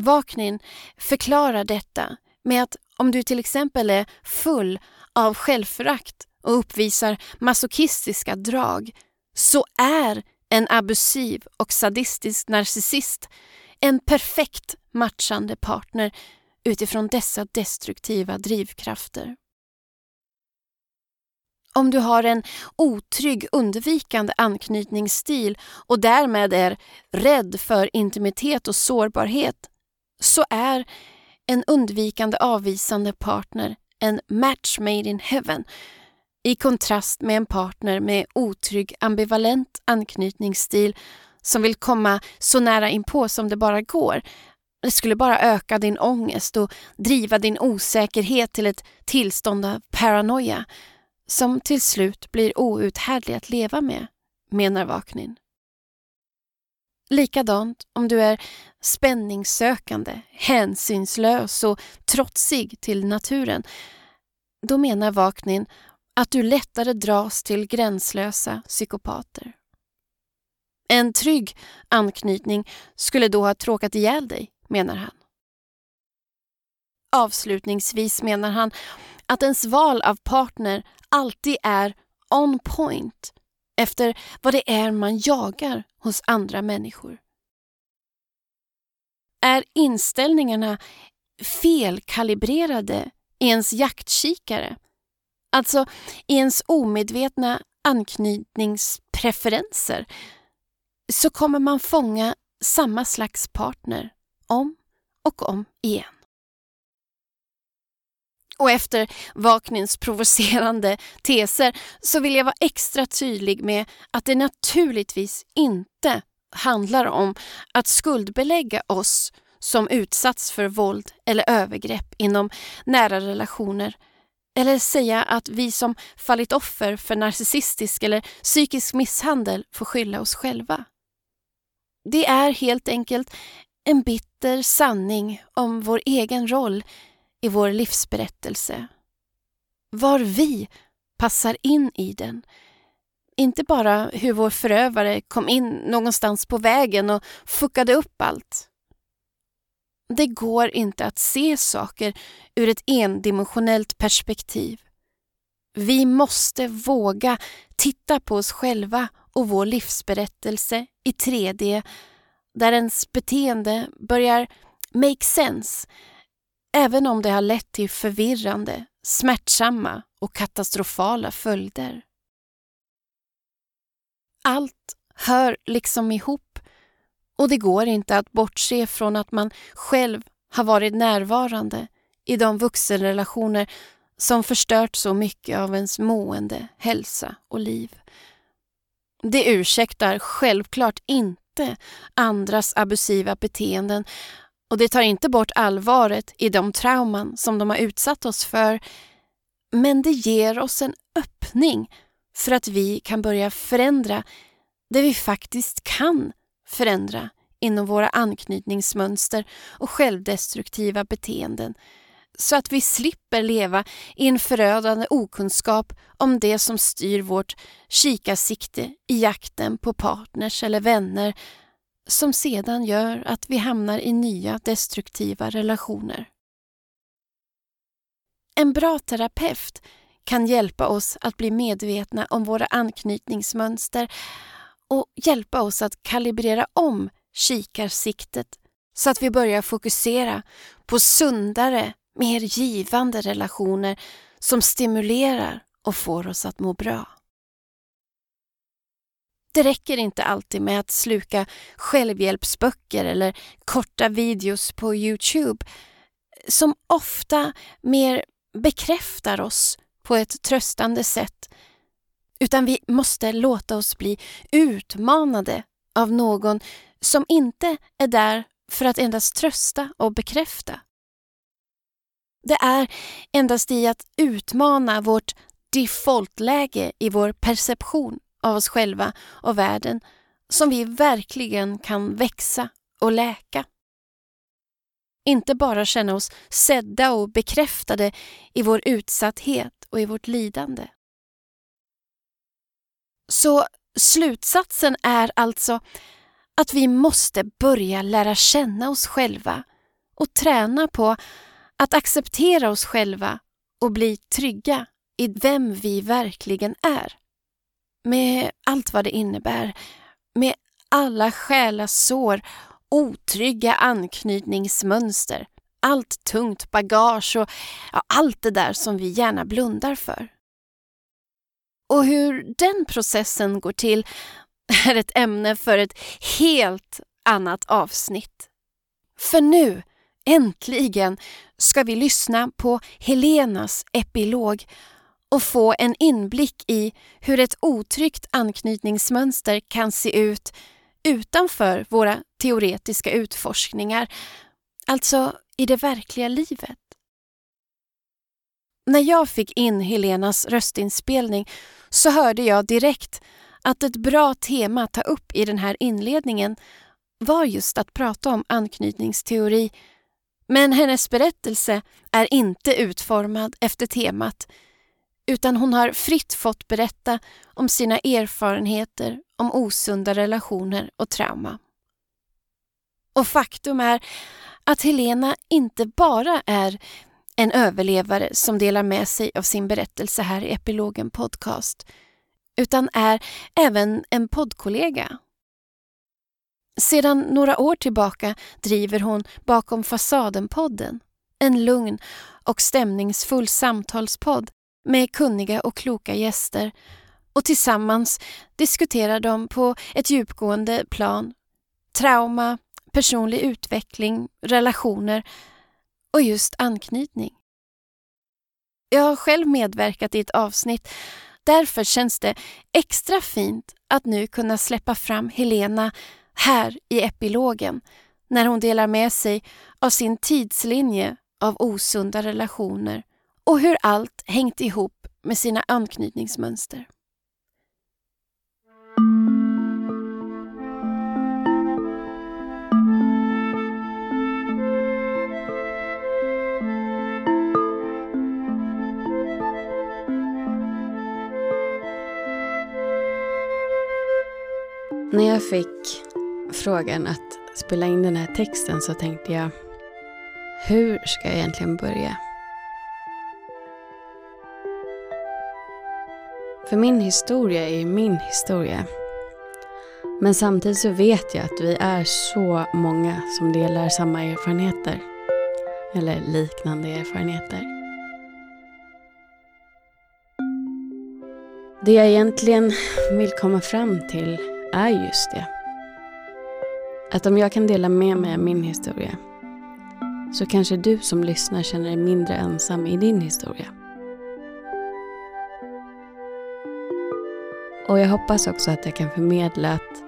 Vaknin förklarar detta med att om du till exempel är full av självförakt och uppvisar masochistiska drag så är en abusiv och sadistisk narcissist en perfekt matchande partner utifrån dessa destruktiva drivkrafter. Om du har en otrygg undvikande anknytningsstil och därmed är rädd för intimitet och sårbarhet så är en undvikande avvisande partner en match made in heaven i kontrast med en partner med otrygg ambivalent anknytningsstil som vill komma så nära inpå som det bara går det skulle bara öka din ångest och driva din osäkerhet till ett tillstånd av paranoia som till slut blir outhärdlig att leva med, menar Vaknin. Likadant om du är spänningssökande, hänsynslös och trotsig till naturen. Då menar Vaknin att du lättare dras till gränslösa psykopater. En trygg anknytning skulle då ha tråkat ihjäl dig menar han. Avslutningsvis menar han att ens val av partner alltid är on point efter vad det är man jagar hos andra människor. Är inställningarna felkalibrerade i ens jaktkikare, alltså i ens omedvetna anknytningspreferenser, så kommer man fånga samma slags partner om och om igen. Och efter Vaknins provocerande teser så vill jag vara extra tydlig med att det naturligtvis inte handlar om att skuldbelägga oss som utsatts för våld eller övergrepp inom nära relationer eller säga att vi som fallit offer för narcissistisk eller psykisk misshandel får skylla oss själva. Det är helt enkelt en bitter sanning om vår egen roll i vår livsberättelse. Var vi passar in i den. Inte bara hur vår förövare kom in någonstans på vägen och fuckade upp allt. Det går inte att se saker ur ett endimensionellt perspektiv. Vi måste våga titta på oss själva och vår livsberättelse i 3D där ens beteende börjar make sense även om det har lett till förvirrande, smärtsamma och katastrofala följder. Allt hör liksom ihop och det går inte att bortse från att man själv har varit närvarande i de vuxenrelationer som förstört så mycket av ens mående, hälsa och liv. Det ursäktar självklart inte andras abusiva beteenden och det tar inte bort allvaret i de trauman som de har utsatt oss för. Men det ger oss en öppning för att vi kan börja förändra det vi faktiskt kan förändra inom våra anknytningsmönster och självdestruktiva beteenden så att vi slipper leva i en förödande okunskap om det som styr vårt kikarsikte i jakten på partners eller vänner som sedan gör att vi hamnar i nya destruktiva relationer. En bra terapeut kan hjälpa oss att bli medvetna om våra anknytningsmönster och hjälpa oss att kalibrera om kikarsiktet så att vi börjar fokusera på sundare, mer givande relationer som stimulerar och får oss att må bra. Det räcker inte alltid med att sluka självhjälpsböcker eller korta videos på Youtube som ofta mer bekräftar oss på ett tröstande sätt. Utan vi måste låta oss bli utmanade av någon som inte är där för att endast trösta och bekräfta. Det är endast i att utmana vårt defaultläge i vår perception av oss själva och världen som vi verkligen kan växa och läka. Inte bara känna oss sedda och bekräftade i vår utsatthet och i vårt lidande. Så slutsatsen är alltså att vi måste börja lära känna oss själva och träna på att acceptera oss själva och bli trygga i vem vi verkligen är. Med allt vad det innebär, med alla själasår, otrygga anknytningsmönster, allt tungt bagage och ja, allt det där som vi gärna blundar för. Och hur den processen går till är ett ämne för ett helt annat avsnitt. För nu, äntligen, ska vi lyssna på Helenas epilog och få en inblick i hur ett otryggt anknytningsmönster kan se ut utanför våra teoretiska utforskningar, alltså i det verkliga livet. När jag fick in Helenas röstinspelning så hörde jag direkt att ett bra tema att ta upp i den här inledningen var just att prata om anknytningsteori. Men hennes berättelse är inte utformad efter temat utan hon har fritt fått berätta om sina erfarenheter om osunda relationer och trauma. Och faktum är att Helena inte bara är en överlevare som delar med sig av sin berättelse här i Epilogen Podcast, utan är även en poddkollega. Sedan några år tillbaka driver hon Bakom fasaden-podden, en lugn och stämningsfull samtalspodd med kunniga och kloka gäster och tillsammans diskuterar de på ett djupgående plan trauma, personlig utveckling, relationer och just anknytning. Jag har själv medverkat i ett avsnitt. Därför känns det extra fint att nu kunna släppa fram Helena här i epilogen när hon delar med sig av sin tidslinje av osunda relationer och hur allt hängt ihop med sina anknytningsmönster. När jag fick frågan att spela in den här texten så tänkte jag hur ska jag egentligen börja? För min historia är ju min historia. Men samtidigt så vet jag att vi är så många som delar samma erfarenheter. Eller liknande erfarenheter. Det jag egentligen vill komma fram till är just det. Att om jag kan dela med mig av min historia så kanske du som lyssnar känner dig mindre ensam i din historia. Och jag hoppas också att jag kan förmedla att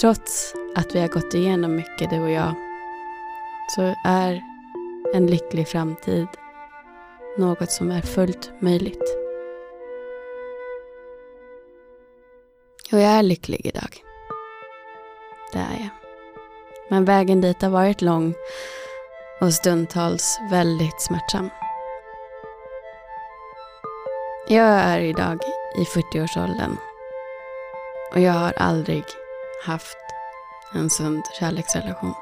trots att vi har gått igenom mycket du och jag så är en lycklig framtid något som är fullt möjligt. Och jag är lycklig idag. Det är jag. Men vägen dit har varit lång och stundtals väldigt smärtsam. Jag är idag i 40-årsåldern och jag har aldrig haft en sund kärleksrelation.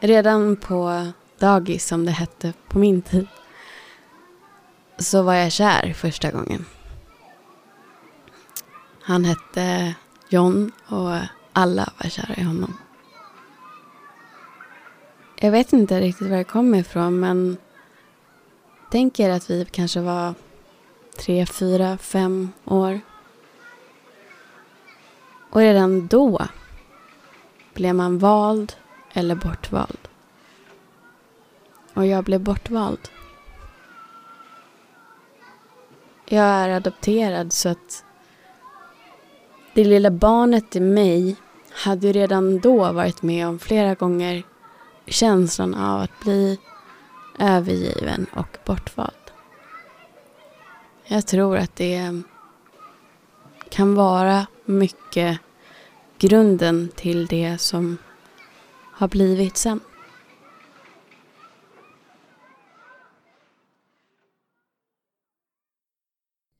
Redan på dagis, som det hette på min tid, så var jag kär första gången. Han hette John och alla var kära i honom. Jag vet inte riktigt var det kommer ifrån men tänk er att vi kanske var tre, fyra, fem år. Och redan då blev man vald eller bortvald. Och jag blev bortvald. Jag är adopterad så att det lilla barnet i mig hade ju redan då varit med om flera gånger känslan av att bli övergiven och bortvald. Jag tror att det kan vara mycket grunden till det som har blivit sen.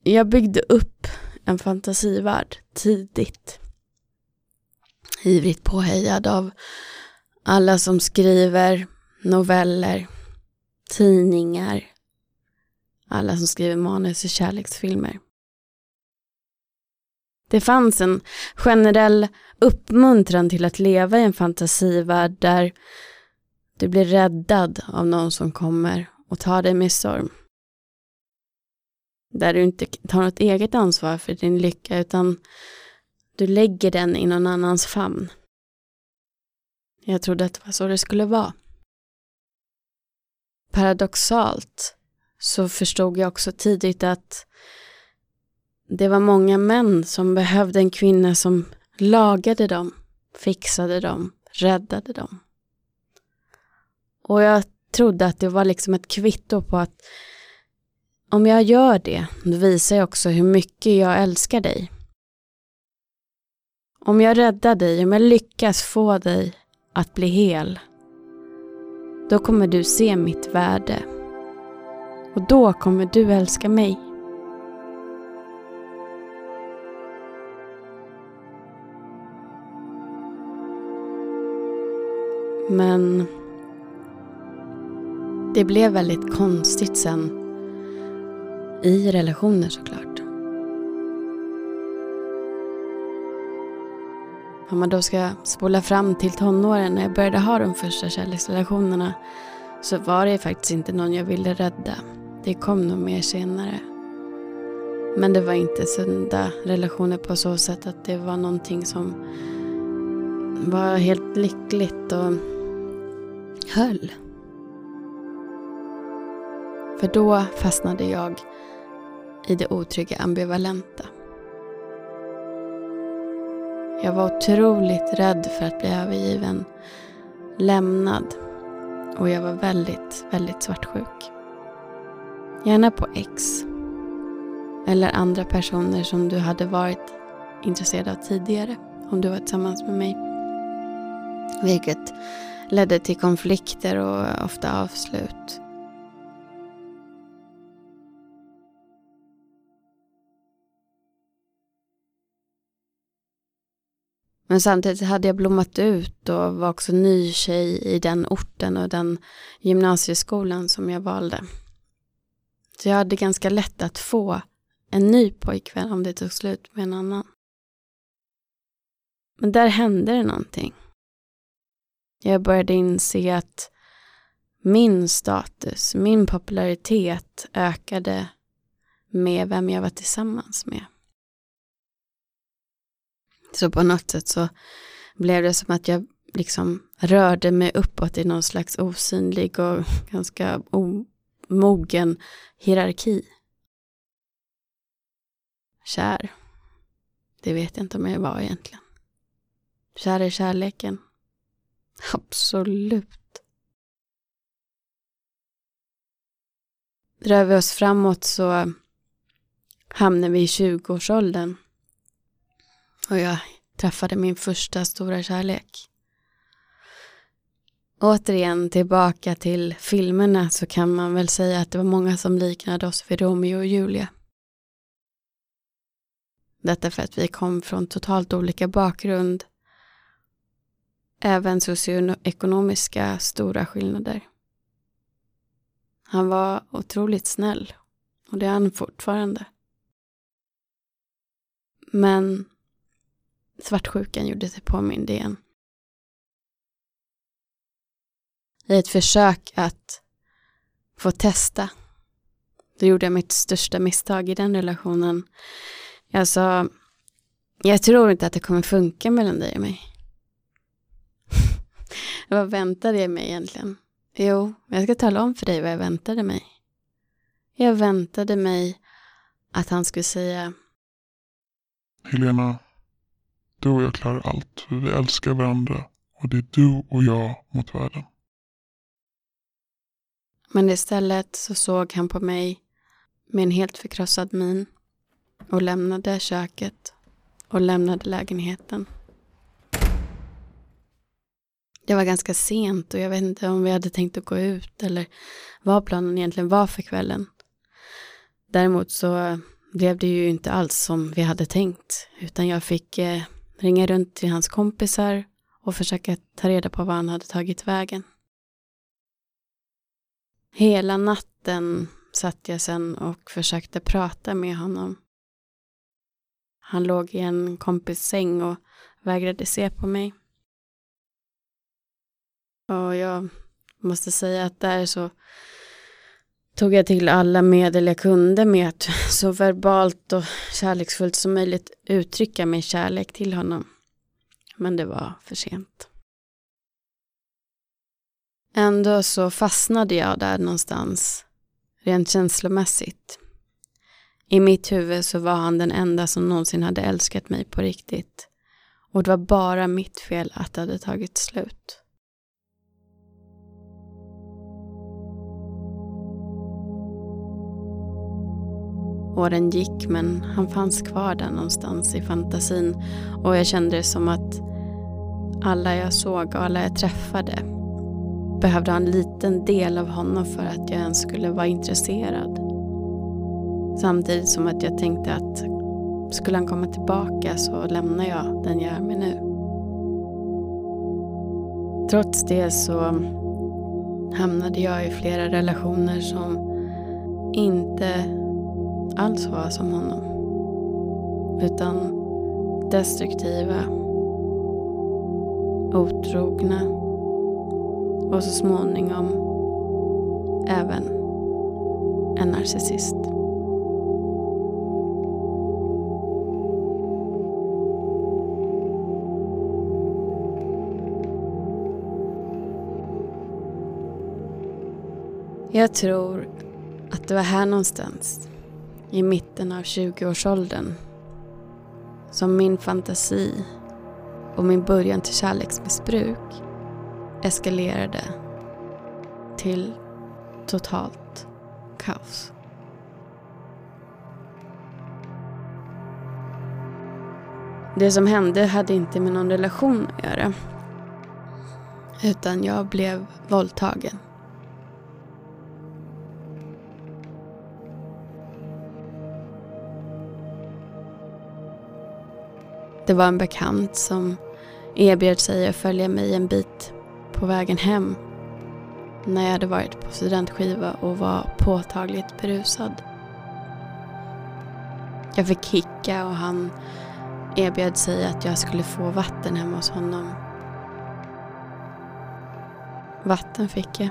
Jag byggde upp en fantasivärld tidigt. Ivrigt påhejad av alla som skriver noveller, tidningar, alla som skriver manus i kärleksfilmer. Det fanns en generell uppmuntran till att leva i en fantasivärld där du blir räddad av någon som kommer och tar dig med storm. Där du inte tar något eget ansvar för din lycka utan du lägger den i någon annans famn. Jag trodde att det var så det skulle vara. Paradoxalt så förstod jag också tidigt att det var många män som behövde en kvinna som lagade dem, fixade dem, räddade dem. Och jag trodde att det var liksom ett kvitto på att om jag gör det, då visar jag också hur mycket jag älskar dig. Om jag räddar dig, om jag lyckas få dig att bli hel, då kommer du se mitt värde Och då kommer du älska mig. Men det blev väldigt konstigt sen i relationer såklart. Om man då ska spola fram till tonåren när jag började ha de första kärleksrelationerna så var det faktiskt inte någon jag ville rädda. Det kom nog mer senare. Men det var inte sunda relationer på så sätt att det var någonting som var helt lyckligt och höll. För då fastnade jag i det otrygga ambivalenta. Jag var otroligt rädd för att bli övergiven, lämnad och jag var väldigt, väldigt svartsjuk. Gärna på ex. Eller andra personer som du hade varit intresserad av tidigare om du var tillsammans med mig. Vilket ledde till konflikter och ofta avslut. Men samtidigt hade jag blommat ut och var också ny tjej i den orten och den gymnasieskolan som jag valde. Så jag hade ganska lätt att få en ny pojkvän om det tog slut med en annan. Men där hände det någonting. Jag började inse att min status, min popularitet ökade med vem jag var tillsammans med. Så på något sätt så blev det som att jag liksom rörde mig uppåt i någon slags osynlig och ganska omogen hierarki. Kär. Det vet jag inte om jag var egentligen. Kär i kärleken. Absolut. Rör vi oss framåt så hamnar vi i 20-årsåldern. Och jag träffade min första stora kärlek. Återigen tillbaka till filmerna så kan man väl säga att det var många som liknade oss vid Romeo och Julia. Detta för att vi kom från totalt olika bakgrund. Även socioekonomiska stora skillnader. Han var otroligt snäll och det är han fortfarande. Men svartsjukan gjorde sig påmind igen. I ett försök att få testa, då gjorde jag mitt största misstag i den relationen. Jag sa, jag tror inte att det kommer funka mellan dig och mig. vad väntade jag mig egentligen? Jo, jag ska tala om för dig vad jag väntade mig. Jag väntade mig att han skulle säga Helena, du och jag klarar allt, för vi älskar varandra och det är du och jag mot världen. Men istället så såg han på mig med en helt förkrossad min och lämnade köket och lämnade lägenheten. Det var ganska sent och jag vet inte om vi hade tänkt att gå ut eller vad planen egentligen var för kvällen. Däremot så blev det ju inte alls som vi hade tänkt utan jag fick eh, ringa runt till hans kompisar och försöka ta reda på var han hade tagit vägen. Hela natten satt jag sen och försökte prata med honom. Han låg i en kompis säng och vägrade se på mig. Och jag måste säga att där så tog jag till alla medel jag kunde med att så verbalt och kärleksfullt som möjligt uttrycka min kärlek till honom. Men det var för sent. Ändå så fastnade jag där någonstans, rent känslomässigt. I mitt huvud så var han den enda som någonsin hade älskat mig på riktigt. Och det var bara mitt fel att det hade tagit slut. Åren gick men han fanns kvar där någonstans i fantasin och jag kände det som att alla jag såg och alla jag träffade behövde ha en liten del av honom för att jag ens skulle vara intresserad. Samtidigt som att jag tänkte att skulle han komma tillbaka så lämnar jag den jag är med nu. Trots det så hamnade jag i flera relationer som inte alls var som honom. Utan destruktiva, otrogna och så småningom även en narcissist. Jag tror att det var här någonstans, i mitten av 20-årsåldern, som min fantasi och min början till kärleksmissbruk eskalerade till totalt kaos. Det som hände hade inte med någon relation att göra. Utan jag blev våldtagen. Det var en bekant som erbjöd sig att följa mig en bit på vägen hem när jag hade varit på studentskiva och var påtagligt berusad. Jag fick kicka och han erbjöd sig att jag skulle få vatten hemma hos honom. Vatten fick jag.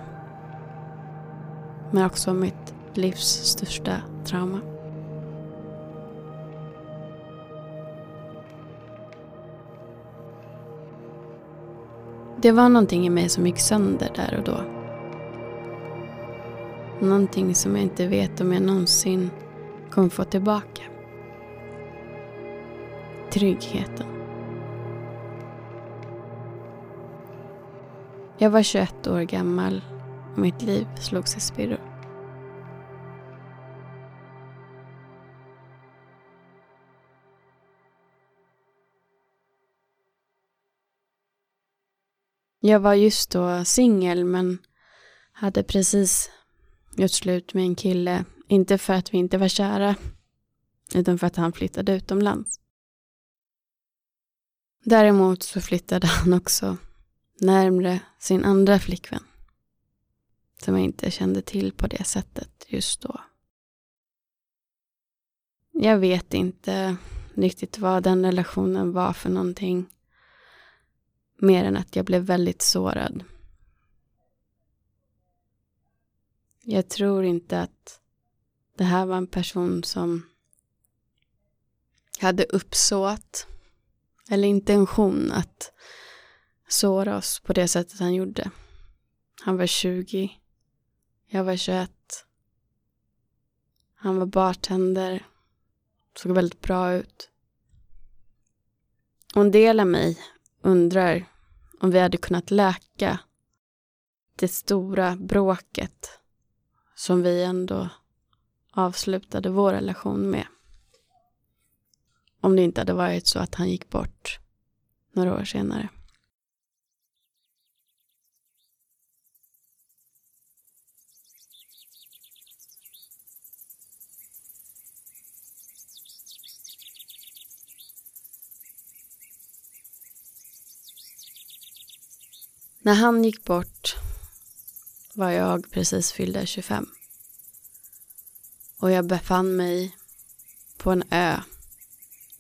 Men också mitt livs största trauma. Det var någonting i mig som gick sönder där och då. Någonting som jag inte vet om jag någonsin kommer få tillbaka. Tryggheten. Jag var 21 år gammal och mitt liv slogs i spirror. Jag var just då singel men hade precis gjort slut med en kille. Inte för att vi inte var kära utan för att han flyttade utomlands. Däremot så flyttade han också närmre sin andra flickvän. Som jag inte kände till på det sättet just då. Jag vet inte riktigt vad den relationen var för någonting. Mer än att jag blev väldigt sårad. Jag tror inte att det här var en person som hade uppsåt eller intention att såra oss på det sättet han gjorde. Han var 20. Jag var 21. Han var bartender. Såg väldigt bra ut. Och en del av mig undrar om vi hade kunnat läka det stora bråket som vi ändå avslutade vår relation med. Om det inte hade varit så att han gick bort några år senare. När han gick bort var jag precis fyllda 25. Och jag befann mig på en ö.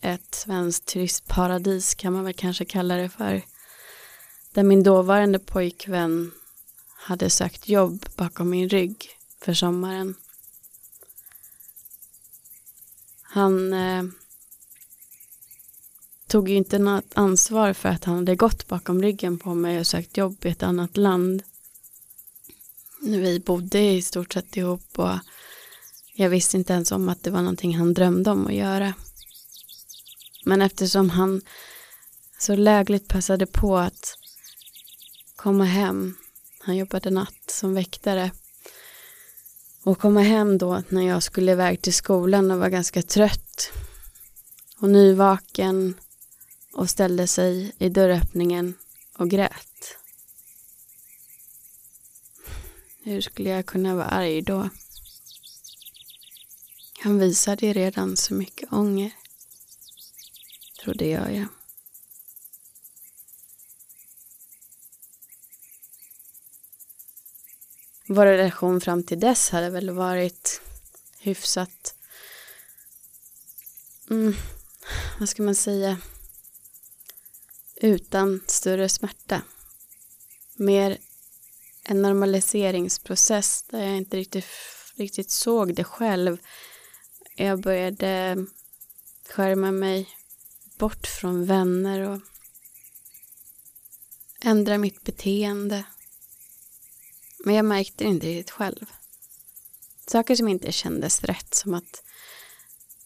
Ett svenskt turistparadis kan man väl kanske kalla det för. Där min dåvarande pojkvän hade sökt jobb bakom min rygg för sommaren. Han eh, tog ju inte något ansvar för att han hade gått bakom ryggen på mig och sökt jobb i ett annat land. Vi bodde i stort sett ihop och jag visste inte ens om att det var någonting han drömde om att göra. Men eftersom han så lägligt passade på att komma hem, han jobbade natt som väktare, och komma hem då när jag skulle iväg till skolan och var ganska trött och nyvaken och ställde sig i dörröppningen och grät. Hur skulle jag kunna vara arg då? Han visade ju redan så mycket ånger. Trodde jag, ja. Vår relation fram till dess hade väl varit hyfsat, mm, vad ska man säga, utan större smärta. Mer en normaliseringsprocess där jag inte riktigt, riktigt såg det själv. Jag började skärma mig bort från vänner och ändra mitt beteende. Men jag märkte det inte riktigt själv. Saker som inte kändes rätt, som att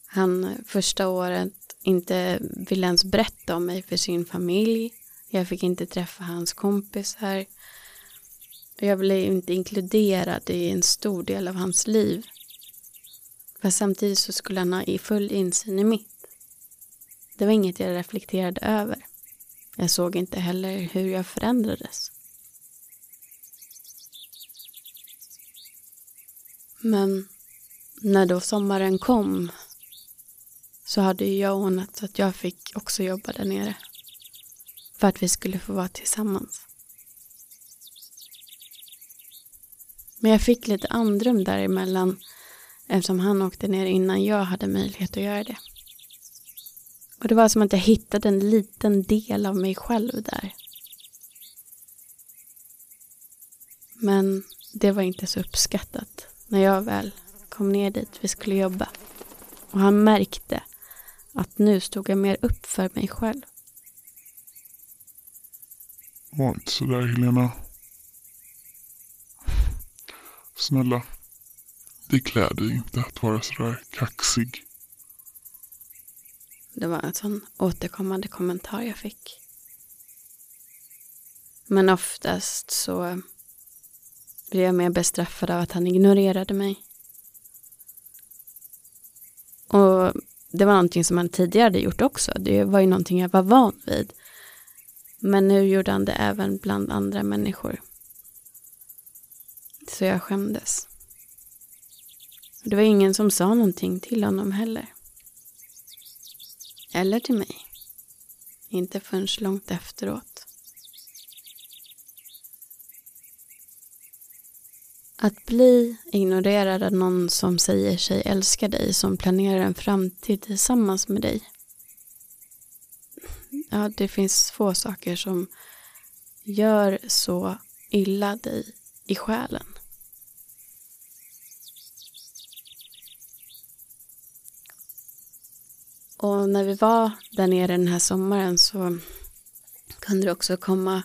han första året inte ville ens berätta om mig för sin familj. Jag fick inte träffa hans kompisar. Jag blev inte inkluderad i en stor del av hans liv. Fast samtidigt så skulle han ha i full insyn i mitt. Det var inget jag reflekterade över. Jag såg inte heller hur jag förändrades. Men när då sommaren kom så hade ju jag ordnat så att jag fick också jobba där nere. För att vi skulle få vara tillsammans. Men jag fick lite andrum däremellan eftersom han åkte ner innan jag hade möjlighet att göra det. Och det var som att jag hittade en liten del av mig själv där. Men det var inte så uppskattat när jag väl kom ner dit vi skulle jobba. Och han märkte att nu stod jag mer upp för mig själv. Var inte sådär Helena. Snälla. Det klär dig inte att vara sådär kaxig. Det var en sån återkommande kommentar jag fick. Men oftast så blev jag mer bestraffad av att han ignorerade mig. Och det var någonting som han tidigare hade gjort också. Det var ju någonting jag var van vid. Men nu gjorde han det även bland andra människor. Så jag skämdes. Det var ingen som sa någonting till honom heller. Eller till mig. Inte förrän långt efteråt. Att bli ignorerad av någon som säger sig älska dig, som planerar en framtid tillsammans med dig. Ja, det finns få saker som gör så illa dig i själen. Och när vi var där nere den här sommaren så kunde det också komma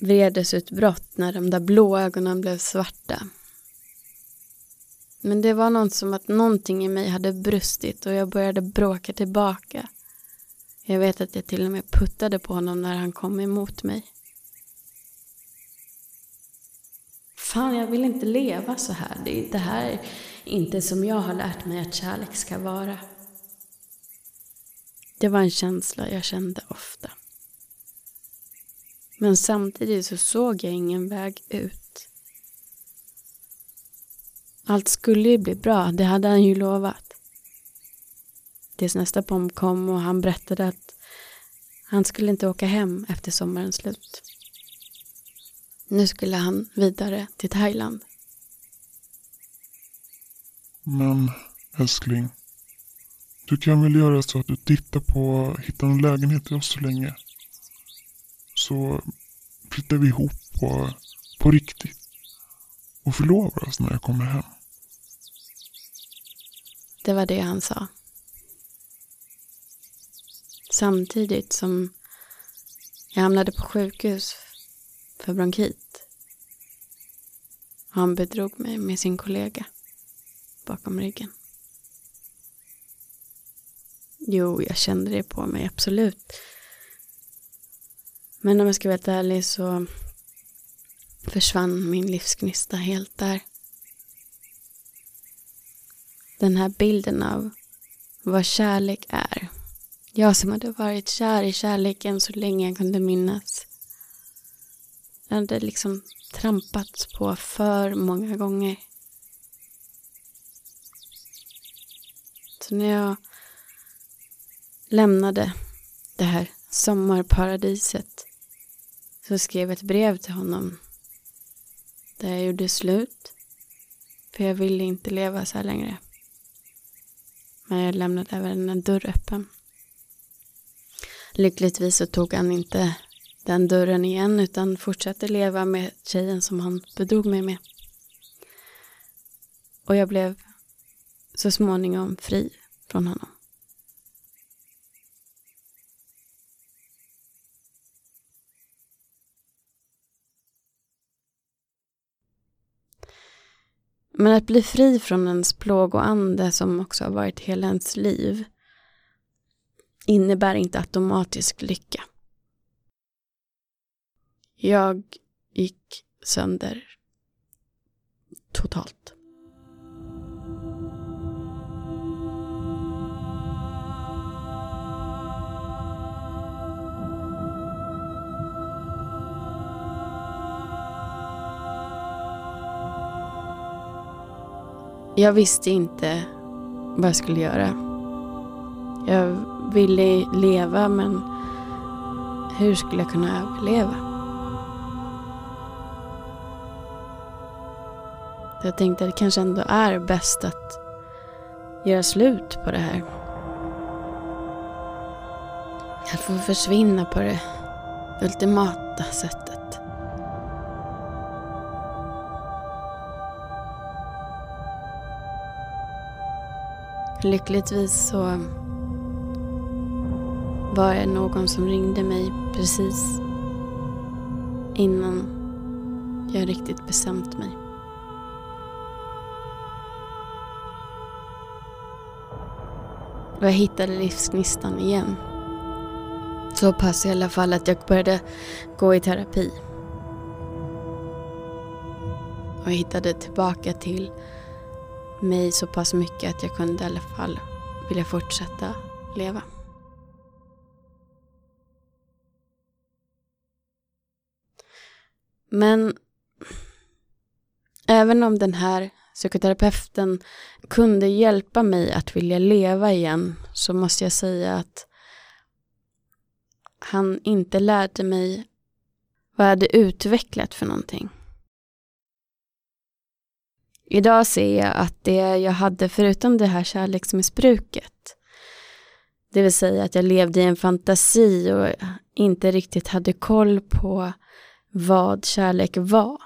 vredesutbrott när de där blå ögonen blev svarta. Men det var något som att någonting i mig hade brustit och jag började bråka tillbaka. Jag vet att jag till och med puttade på honom när han kom emot mig. Fan, jag vill inte leva så här. Det här är inte som jag har lärt mig att kärlek ska vara. Det var en känsla jag kände ofta. Men samtidigt så såg jag ingen väg ut. Allt skulle ju bli bra, det hade han ju lovat. Tills nästa pom kom och han berättade att han skulle inte åka hem efter sommarens slut. Nu skulle han vidare till Thailand. Men älskling, du kan väl göra så att du tittar på, att hitta en lägenhet till oss så länge. Så flyttar vi ihop på, på riktigt. Och förlovar oss när jag kommer hem. Det var det han sa. Samtidigt som jag hamnade på sjukhus för bronkit. Han bedrog mig med sin kollega bakom ryggen. Jo, jag kände det på mig, absolut. Men om jag ska vara helt ärlig så försvann min livsgnista helt där. Den här bilden av vad kärlek är. Jag som hade varit kär i kärleken så länge jag kunde minnas. Jag hade liksom trampats på för många gånger. Så när jag lämnade det här sommarparadiset så skrev jag ett brev till honom där jag gjorde slut. För jag ville inte leva så här längre. Men jag lämnade även en dörr öppen. Lyckligtvis så tog han inte den dörren igen utan fortsatte leva med tjejen som han bedrog mig med. Och jag blev så småningom fri från honom. Men att bli fri från ens plågoande som också har varit hela ens liv innebär inte automatisk lycka. Jag gick sönder totalt. Jag visste inte vad jag skulle göra. Jag ville leva men hur skulle jag kunna överleva? Jag tänkte att det kanske ändå är bäst att göra slut på det här. Att få försvinna på det ultimata sättet. Lyckligtvis så var det någon som ringde mig precis innan jag riktigt bestämt mig. Och jag hittade livsgnistan igen. Så pass i alla fall att jag började gå i terapi. Och jag hittade tillbaka till mig så pass mycket att jag kunde i alla fall vilja fortsätta leva. Men även om den här psykoterapeuten kunde hjälpa mig att vilja leva igen så måste jag säga att han inte lärde mig vad jag hade utvecklat för någonting. Idag ser jag att det jag hade förutom det här kärleksmissbruket, det vill säga att jag levde i en fantasi och inte riktigt hade koll på vad kärlek var.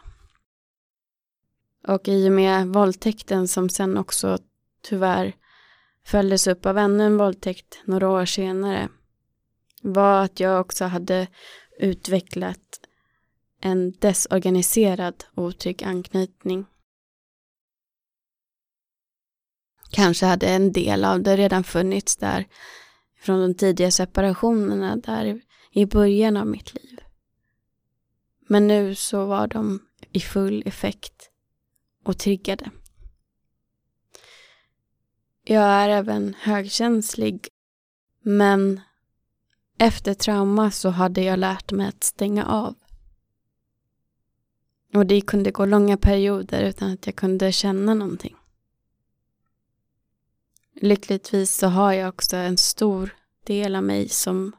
Och i och med våldtäkten som sen också tyvärr följdes upp av ännu en våldtäkt några år senare var att jag också hade utvecklat en desorganiserad otrygg anknytning. Kanske hade en del av det redan funnits där från de tidiga separationerna där i början av mitt liv. Men nu så var de i full effekt och triggade. Jag är även högkänslig men efter trauma så hade jag lärt mig att stänga av. Och det kunde gå långa perioder utan att jag kunde känna någonting. Lyckligtvis så har jag också en stor del av mig som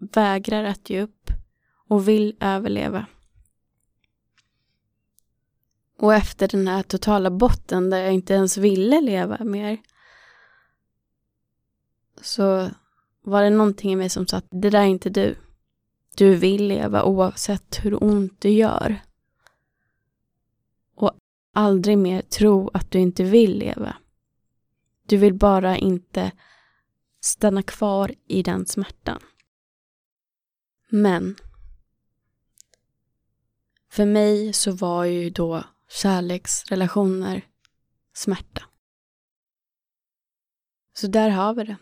vägrar att ge upp och vill överleva. Och efter den här totala botten där jag inte ens ville leva mer så var det någonting i mig som sa att det där är inte du. Du vill leva oavsett hur ont du gör. Och aldrig mer tro att du inte vill leva. Du vill bara inte stanna kvar i den smärtan. Men för mig så var ju då kärleksrelationer smärta. Så där har vi det.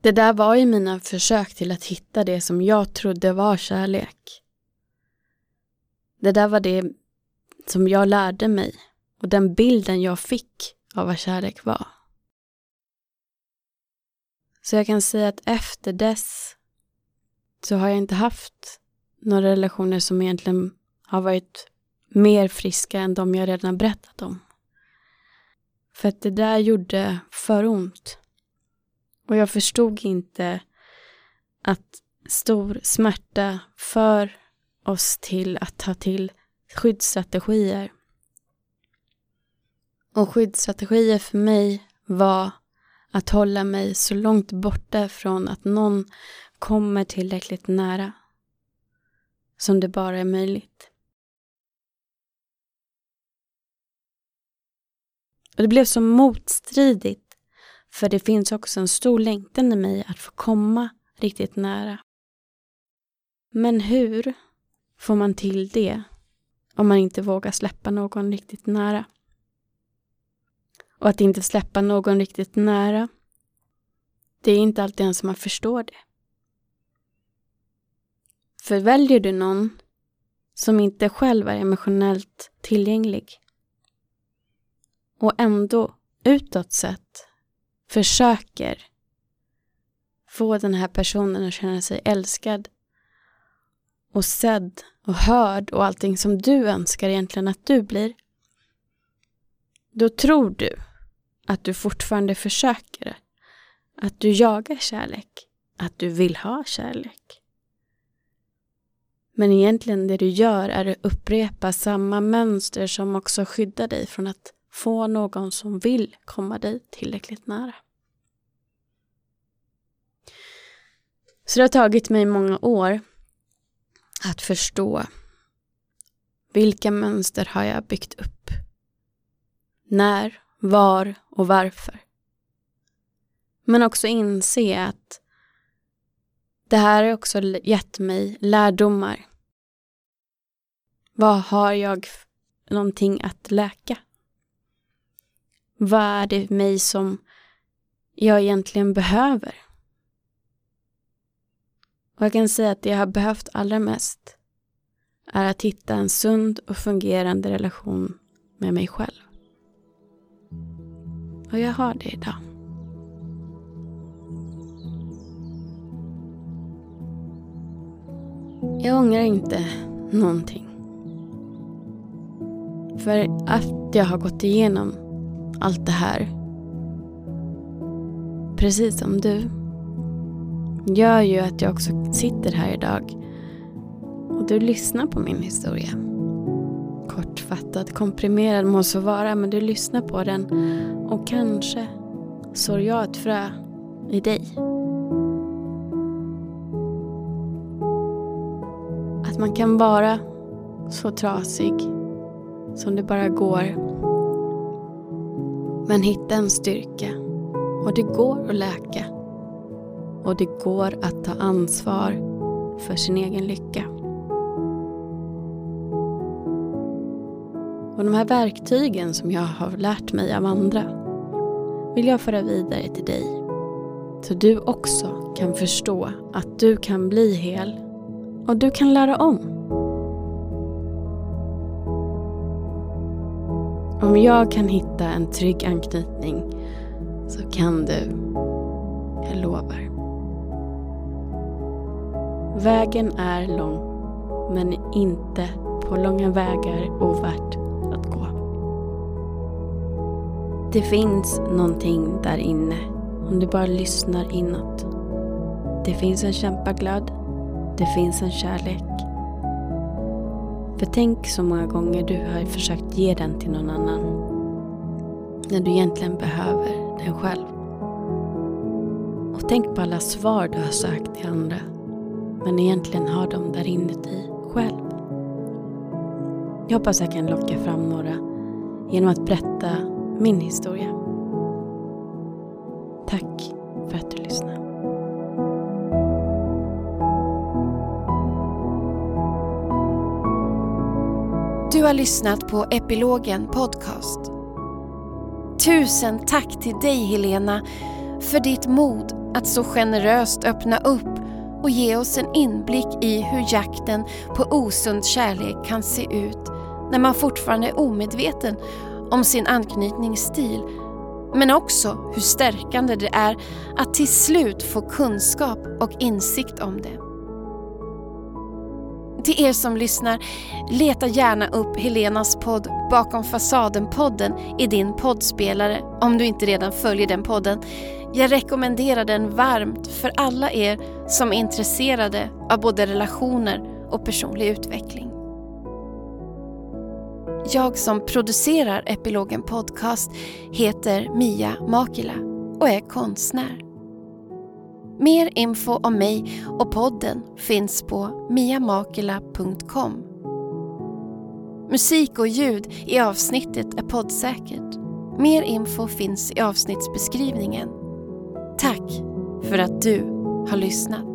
Det där var ju mina försök till att hitta det som jag trodde var kärlek. Det där var det som jag lärde mig och den bilden jag fick av vad kärlek var. Så jag kan säga att efter dess så har jag inte haft några relationer som egentligen har varit mer friska än de jag redan berättat om. För att det där gjorde för ont. Och jag förstod inte att stor smärta för oss till att ta till skyddsstrategier. Och skyddsstrategier för mig var att hålla mig så långt borta från att någon kommer tillräckligt nära som det bara är möjligt. Och det blev så motstridigt för det finns också en stor längtan i mig att få komma riktigt nära. Men hur får man till det om man inte vågar släppa någon riktigt nära? Och att inte släppa någon riktigt nära, det är inte alltid ens som man förstår det. För väljer du någon som inte själv är emotionellt tillgänglig och ändå utåt sett försöker få den här personen att känna sig älskad och sedd och hörd och allting som du önskar egentligen att du blir. Då tror du att du fortfarande försöker. Att du jagar kärlek. Att du vill ha kärlek. Men egentligen det du gör är att upprepa samma mönster som också skyddar dig från att få någon som vill komma dig tillräckligt nära. Så det har tagit mig många år att förstå vilka mönster har jag byggt upp? När, var och varför? Men också inse att det här har också gett mig lärdomar. Vad har jag någonting att läka? Vad är det mig som jag egentligen behöver? Och jag kan säga att det jag har behövt allra mest är att hitta en sund och fungerande relation med mig själv. Och jag har det idag. Jag ångrar inte någonting. För att jag har gått igenom allt det här, precis som du, gör ju att jag också sitter här idag och du lyssnar på min historia. Kortfattad, komprimerad må så vara, men du lyssnar på den och kanske sår jag ett frö i dig. Att man kan vara så trasig som det bara går. Men hitta en styrka och det går att läka. Och det går att ta ansvar för sin egen lycka. Och de här verktygen som jag har lärt mig av andra vill jag föra vidare till dig. Så du också kan förstå att du kan bli hel och du kan lära om. Om jag kan hitta en trygg anknytning så kan du. Jag lovar. Vägen är lång men inte på långa vägar ovärt det finns någonting där inne om du bara lyssnar inåt. Det finns en kämpaglöd. Det finns en kärlek. För tänk så många gånger du har försökt ge den till någon annan. När du egentligen behöver den själv. Och tänk på alla svar du har sökt till andra. Men egentligen har de där inuti själv. Jag hoppas jag kan locka fram några genom att berätta min historia. Tack för att du lyssnade. Du har lyssnat på Epilogen Podcast. Tusen tack till dig Helena för ditt mod att så generöst öppna upp och ge oss en inblick i hur jakten på osund kärlek kan se ut när man fortfarande är omedveten om sin anknytningsstil men också hur stärkande det är att till slut få kunskap och insikt om det. Till er som lyssnar, leta gärna upp Helenas podd Bakom fasaden-podden i din poddspelare om du inte redan följer den podden. Jag rekommenderar den varmt för alla er som är intresserade av både relationer och personlig utveckling. Jag som producerar Epilogen Podcast heter Mia Makila och är konstnär. Mer info om mig och podden finns på miamakila.com. Musik och ljud i avsnittet är poddsäkert. Mer info finns i avsnittsbeskrivningen. Tack för att du har lyssnat.